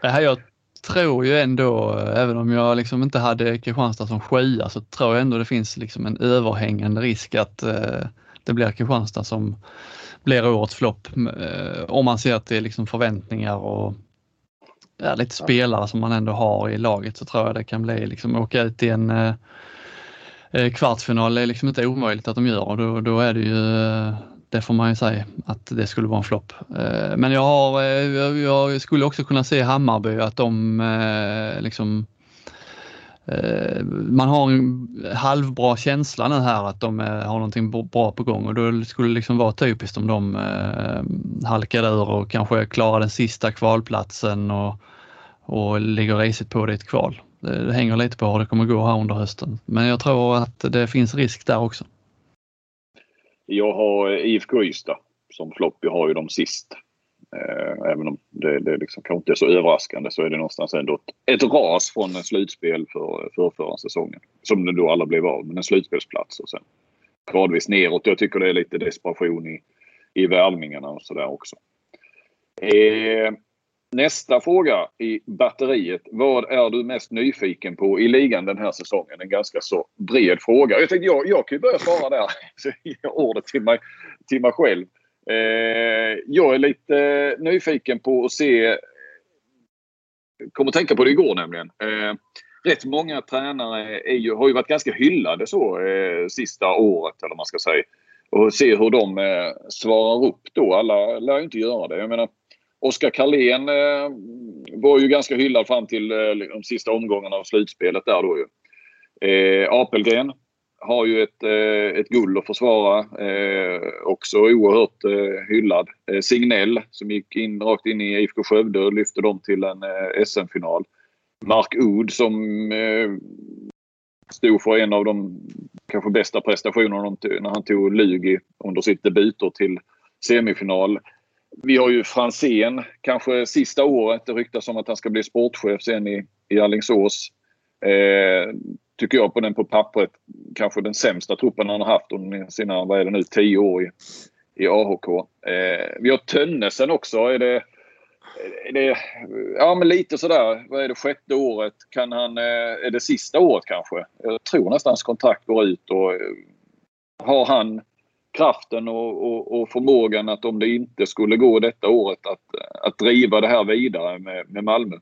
det här jag tror ju ändå, även om jag liksom inte hade Kristianstad som sjua, så tror jag ändå det finns liksom en överhängande risk att eh, det blir Kristianstad som blir årets flopp. Eh, om man ser till liksom förväntningar och ja, lite spelare som man ändå har i laget så tror jag det kan bli liksom åka ut i en eh, Eh, Eh, kvartsfinal är liksom inte omöjligt att de gör och då, då är det ju eh, det får man ju säga att det skulle vara en flopp. Eh, men jag, har, jag skulle också kunna se Hammarby att de liksom man har en halvbra känsla nu här att de har någonting bra på gång och då skulle det liksom vara typiskt om de halkade ur och kanske klarar den sista kvalplatsen och, och ligger risigt på det i ett kval. Det, det hänger lite på hur det kommer gå här under hösten. Men jag tror att det finns risk där också. Jag har IFK Ystad som flopp. Jag har ju dem sist. Eh, även om det, det liksom kanske inte är så överraskande så är det någonstans ändå ett, ett ras från en slutspel för, för förra säsongen. Som det då alla blev av med en slutspelsplats och sen gradvis neråt. Jag tycker det är lite desperation i, i värvningarna och sådär också. Eh, nästa fråga i batteriet. Vad är du mest nyfiken på i ligan den här säsongen? En ganska så bred fråga. Jag tänkte jag, jag kan ju börja svara där. *laughs* Så jag ger ordet till mig, till mig själv. Eh, jag är lite nyfiken på att se... Kom att tänka på det igår nämligen. Eh, rätt många tränare är ju, har ju varit ganska hyllade så eh, sista året eller man ska säga. Och se hur de eh, svarar upp då. Alla lär ju inte göra det. Jag menar Oskar Karlén eh, var ju ganska hyllad fram till eh, de sista omgångarna av slutspelet där då ju. Eh, Apelgren har ju ett, eh, ett guld att försvara. Eh, också oerhört eh, hyllad. Eh, Signell som gick in, rakt in i IFK Skövde och lyfte dem till en eh, SM-final. Mark Oud som eh, stod för en av de kanske bästa prestationerna när han tog Lugi under sitt debutår till semifinal. Vi har ju Franzén, kanske sista året. Det ryktas om att han ska bli sportchef sen i, i Alingsås. Eh, tycker jag på den på pappret kanske den sämsta truppen han har haft under sina, vad är det nu, tio år i, i AHK. Eh, vi har Tönnesen också. Är det, är det, ja men lite sådär, vad är det, sjätte året? Kan han, eh, är det sista året kanske? Jag tror nästan hans kontrakt går ut och eh, har han kraften och, och, och, förmågan att om det inte skulle gå detta året att, att driva det här vidare med, med Malmö.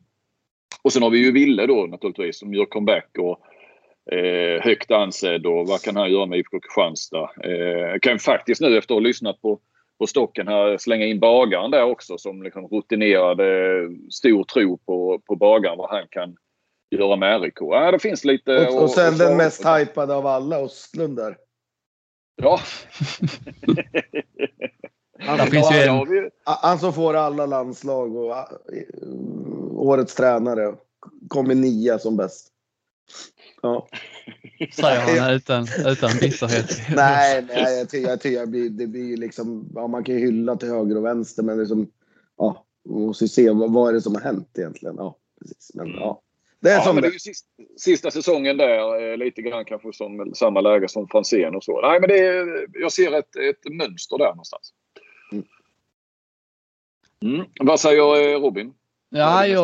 Och sen har vi ju Ville då naturligtvis som gör comeback och eh, högt ansedd och vad kan han göra med IFK Kristianstad? Eh, kan faktiskt nu efter att ha lyssnat på, på stocken här slänga in bagaren där också som liksom rutinerad stor tro på, på bagaren vad han kan göra med RIK. Ja, det finns lite... Och, och sen och, den mest hypade av alla, Ostlund där. Ja. han, *laughs* finns ju en... han som får alla landslag och årets tränare. Kommer nia som bäst. Ja. Säger han utan, utan bitterhet. *laughs* nej, nej jag tycker, jag tycker det blir liksom, ja, man kan ju hylla till höger och vänster men liksom, ja, man måste se vad, vad är det som har hänt egentligen. Ja, precis. Men, mm. ja. Det är, ja, som men det är ju sista, sista säsongen där, eh, lite grann kanske som samma läge som Franzén och så. Nej, men det är, jag ser ett, ett mönster där någonstans. Mm. Mm. Vad säger eh, Robin? Ja, jag,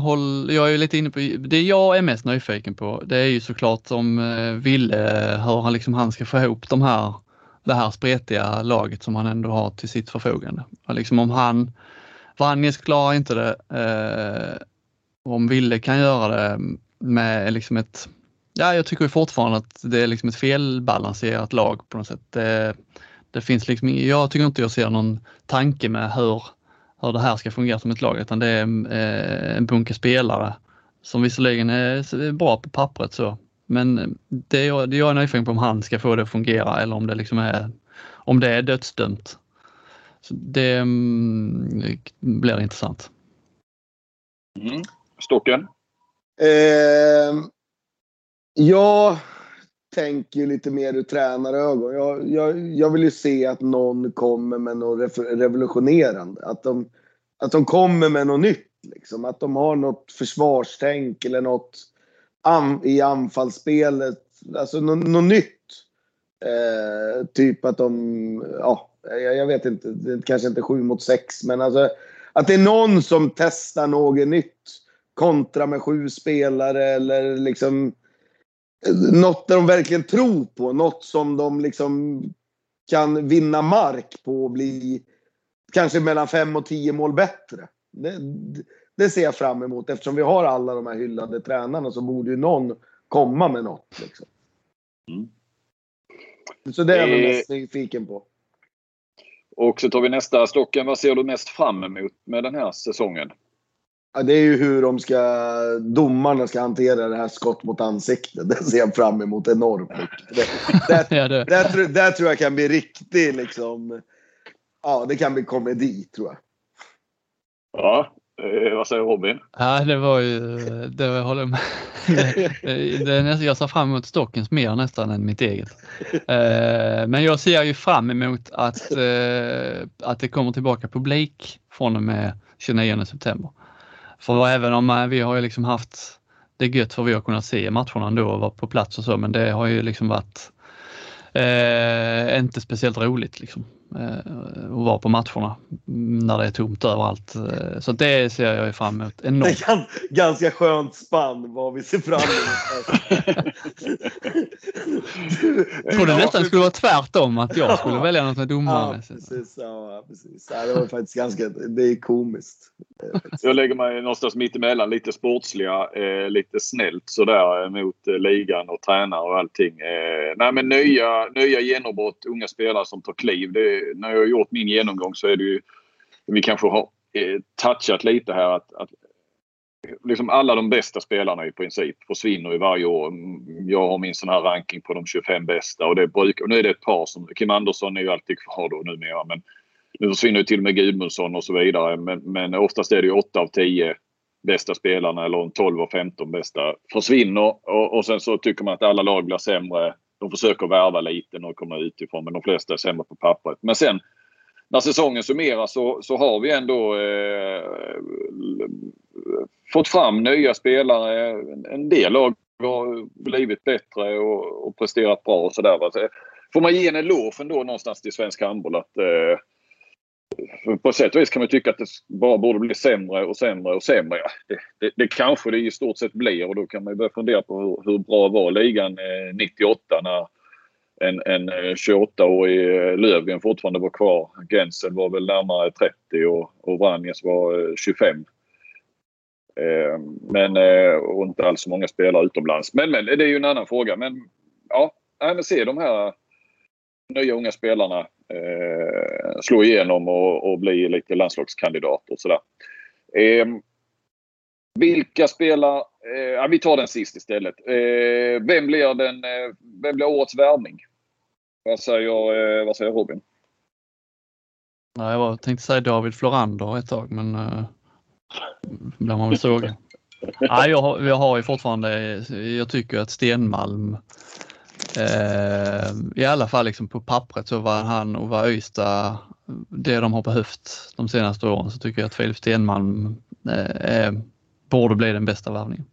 håll, jag är lite inne på, det jag är mest nyfiken på det är ju såklart om eh, Ville, hur han, liksom, han ska få ihop de här, det här spretiga laget som han ändå har till sitt förfogande. Och liksom om han, Vranjes klarar inte det, eh, om Ville kan göra det med liksom ett, ja jag tycker fortfarande att det är liksom ett felbalanserat lag på något sätt. Det, det finns liksom, jag tycker inte jag ser någon tanke med hur hur det här ska fungera som ett lag utan det är eh, en bunke spelare som visserligen är bra på pappret så men det jag, det jag är nyfiken på om han ska få det att fungera eller om det liksom är om det är dödsdömt. Så det det blir intressant. Mm. Stocken? Eh, jag tänker lite mer ur tränarögon. Jag, jag, jag vill ju se att någon kommer med något revolutionerande. Att de, att de kommer med något nytt. Liksom. Att de har något försvarstänk eller något an, i anfallsspelet. Alltså något, något nytt. Eh, typ att de, ja, jag, jag, vet inte, det kanske inte är sju mot sex men alltså att det är någon som testar något nytt. Kontra med sju spelare eller liksom något de verkligen tror på. Något som de liksom kan vinna mark på och bli kanske mellan fem och tio mål bättre. Det, det ser jag fram emot. Eftersom vi har alla de här hyllade tränarna så borde ju någon komma med något. Liksom. Mm. Så det är jag eh, mest nyfiken på. Och så tar vi nästa stocken. Vad ser du mest fram emot med den här säsongen? Ja, det är ju hur de ska, domarna ska hantera det här skott mot ansiktet. Det ser jag fram emot enormt mycket. Det, *laughs* ja, det. Där, där, tror jag kan bli riktigt liksom, ja det kan bli komedi tror jag. Ja, eh, vad säger Robin? Ja, det var ju, det var, jag håller med. Det, det, jag ser fram emot Stockens mer nästan än mitt eget. Eh, men jag ser ju fram emot att, eh, att det kommer tillbaka publik från och med 29 september. För även om eh, vi har ju liksom haft det gött för vi har kunnat se matcherna ändå och vara på plats och så, men det har ju liksom varit eh, inte speciellt roligt liksom. Eh, att vara på matcherna när det är tomt överallt. Eh, så det ser jag fram emot enormt. Det är ganska skönt spann vad vi ser fram emot. *laughs* jag trodde nästan det skulle vara tvärtom, att jag skulle välja något med domaren. Ja, precis. Ja, precis. Ja, det var faktiskt ganska, det är komiskt. Jag lägger mig någonstans mitt emellan, lite sportsliga, eh, lite snällt sådär mot eh, ligan och tränare och allting. Eh, nej men nya, nya genombrott, unga spelare som tar kliv. Det, när jag har gjort min genomgång så är det ju, vi kanske har eh, touchat lite här att, att liksom alla de bästa spelarna i princip försvinner ju varje år. Mm, jag har min sån här ranking på de 25 bästa och det brukar, och nu är det ett par som, Kim Andersson är ju alltid kvar då numera men nu försvinner ju till och med Gudmundsson och så vidare men, men oftast är det ju 8 av 10 bästa spelarna eller 12 av 15 bästa försvinner och, och sen så tycker man att alla lag blir sämre de försöker värva lite när de kommer utifrån men de flesta är sämre på pappret. Men sen när säsongen summeras så, så har vi ändå eh, fått fram nya spelare. En del lag har blivit bättre och, och presterat bra och sådär. Får man ge en eloge ändå någonstans till svensk handboll att eh, på sätt och vis kan man tycka att det bara borde bli sämre och sämre och sämre. Det, det, det, kanske det i stort sett blir och då kan man börja fundera på hur, hur bra var ligan eh, 98 när en, en 28-årig eh, eh Lövgren fortfarande var kvar. Gensel var väl närmare 30 och, och Vranjes var 25. Eh, ehm, men eh, och inte alls så många spelare utomlands. Men, men det är ju en annan fråga. Men ja, men se de här nya unga spelarna eh, slå igenom och, och bli lite landslagskandidater och sådär. Eh, vilka spelar... Eh, ja, vi tar den sist istället. Eh, vem, blir den, eh, vem blir årets värvning? Vad säger, eh, vad säger Robin? Ja, jag tänkte säga David Florander ett tag men eh, blir man väl sågad. *laughs* ja, jag, jag har ju fortfarande, jag tycker att Stenmalm Eh, I alla fall liksom på pappret så var han och var Öysta det de har behövt de senaste åren så tycker jag att Filip Stenmalm eh, borde bli den bästa värvningen.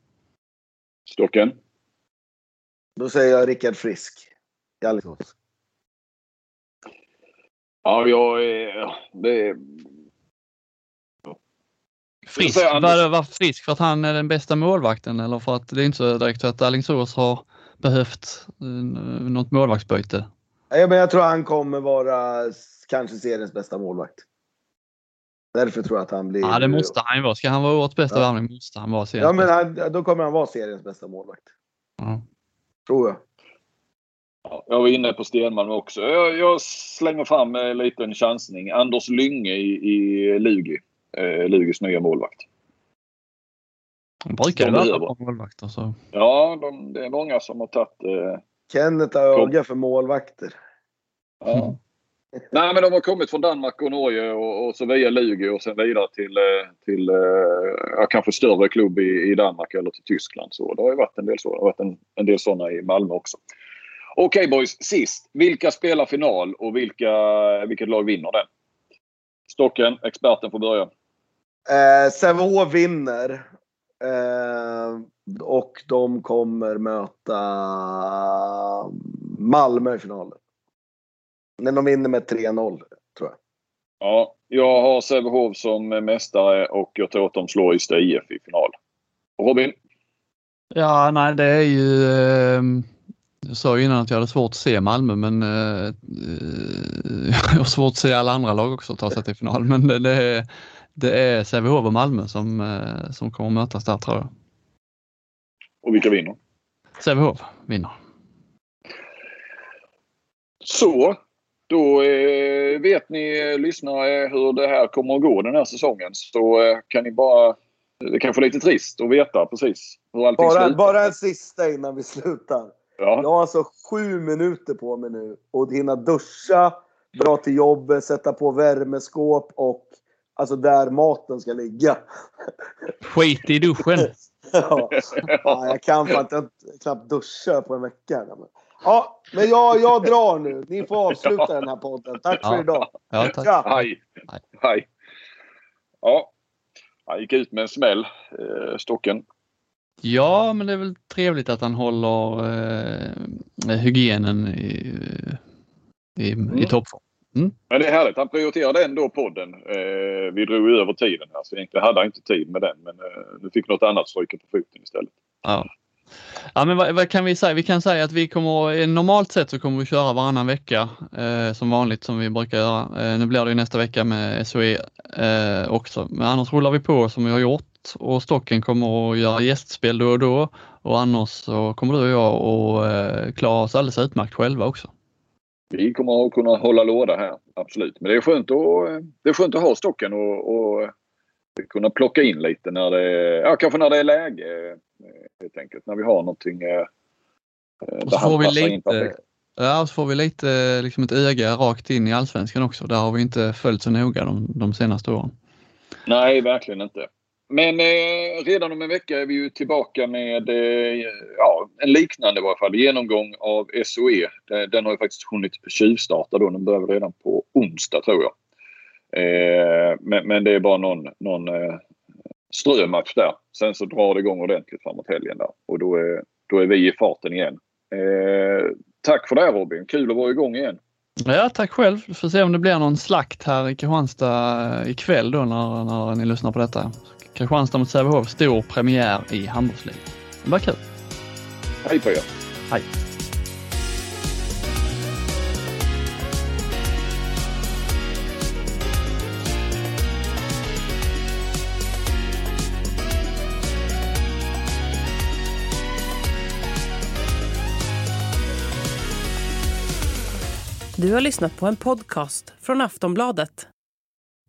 Stocken? Då säger jag Rickard Frisk i Alingsås. Ja, jag är... Det Frisk? Var, var frisk för att han är den bästa målvakten eller för att det är inte så direkt att Alingsås har behövt eh, något målvaktsbyte? Ja, men jag tror han kommer vara kanske seriens bästa målvakt. Därför tror jag att han blir... Ja, det måste han ju vara. Ska han vara årets bästa ja. värvning måste han vara seriens Ja, men han, då kommer han vara seriens bästa målvakt. Ja. Tror jag. Ja, jag var inne på Stenmalm också. Jag, jag slänger fram en liten chansning. Anders Lynge i, i Lugi. Eh, Lugis nya målvakt. De brukar de vara bra målvakter. Så. Ja, de, det är många som har tagit... Eh, Kenneth har öga för målvakter. Ja. Mm. *laughs* Nej, men de har kommit från Danmark och Norge och, och så via Lugi och sen vidare till, eh, till eh, kanske större klubb i, i Danmark eller till Tyskland. Så det har ju varit en del, så. Det har varit en, en del sådana i Malmö också. Okej okay, boys, sist. Vilka spelar final och vilka, vilket lag vinner den? Stocken, experten får börja. Eh, Sävehof vinner och de kommer möta Malmö i finalen. Men de vinner med 3-0 tror jag. Ja, jag har Sävehof som mästare och jag tror att de slår Ystad IF i final. Robin? Ja, nej det är ju... Eh, jag sa innan att jag hade svårt att se Malmö men eh, *laughs* jag har svårt att se alla andra lag också ta sig till final. Men det, det är det är Sävehof och Malmö som, eh, som kommer att mötas där tror jag. Och vilka vinner? Sävehof vinner. Så, då eh, vet ni lyssnare hur det här kommer att gå den här säsongen. Så eh, kan ni bara det är kanske är lite trist att veta precis hur allting bara, slutar. bara en sista innan vi slutar. Ja. Jag har alltså sju minuter på mig nu och hinna duscha, dra till jobbet, sätta på värmeskåp och alltså där maten ska ligga. Skit i duschen. *laughs* ja. ja, jag kan fan inte knappt duscha på en vecka. Ja, men jag, jag drar nu. Ni får avsluta ja. den här podden. Tack Ja. för idag. Ja, tack. Ja. Hej. Hej. Hej. Ja. Han gick ut med en smäll, eh, Stocken. Ja, men det är väl trevligt att han håller eh, hygienen i, i, i Mm. Men det är härligt. Han prioriterade ändå podden. Eh, vi drog ju över tiden här så egentligen hade han inte tid med den. Men eh, nu fick något annat stryka på foten istället. Ja. Ja, men vad, vad kan vi säga? Vi kan säga att vi kommer, eh, normalt sett så kommer vi köra varannan vecka eh, som vanligt som vi brukar göra. Eh, nu blir det ju nästa vecka med SOE eh, också, men annars rullar vi på som vi har gjort och Stocken kommer att göra gästspel då och då och annars så kommer du och jag att eh, klara oss alldeles utmärkt själva också. Vi kommer att kunna hålla låda här, absolut. Men det är skönt att, det är skönt att ha Stocken och, och kunna plocka in lite när det, ja, kanske när det är läge. eh, Helt enkelt. När vi har någonting eh, Och där så får vi in lite, perfekt. ja, så får vi lite liksom ett öga rakt in i allsvenskan också. Där har vi inte följt så noga de, de senaste åren. Nej, verkligen inte. Men eh, redan om en vecka är vi ju tillbaka med eh, ja, en liknande i varje fall, genomgång av SOE. Den, den har ju faktiskt hunnit tjuvstarta då. Den börjar redan på onsdag tror jag. Eh, men, men det är bara någon, någon eh, strömatch där. Sen så drar det igång ordentligt framåt helgen där. Och då är, då är vi i farten igen. Eh, tack för det Robin. Kul att vara igång igen. Ja, tack själv. Vi får se om det blir någon slakt här i Kristianstad eh, ikväll då när, när ni lyssnar på detta. Kristianstad mot Sävehof, stor premiär i handbollsligan. Det var kul. Hej på er! Hej! Du har lyssnat på en podcast från Aftonbladet.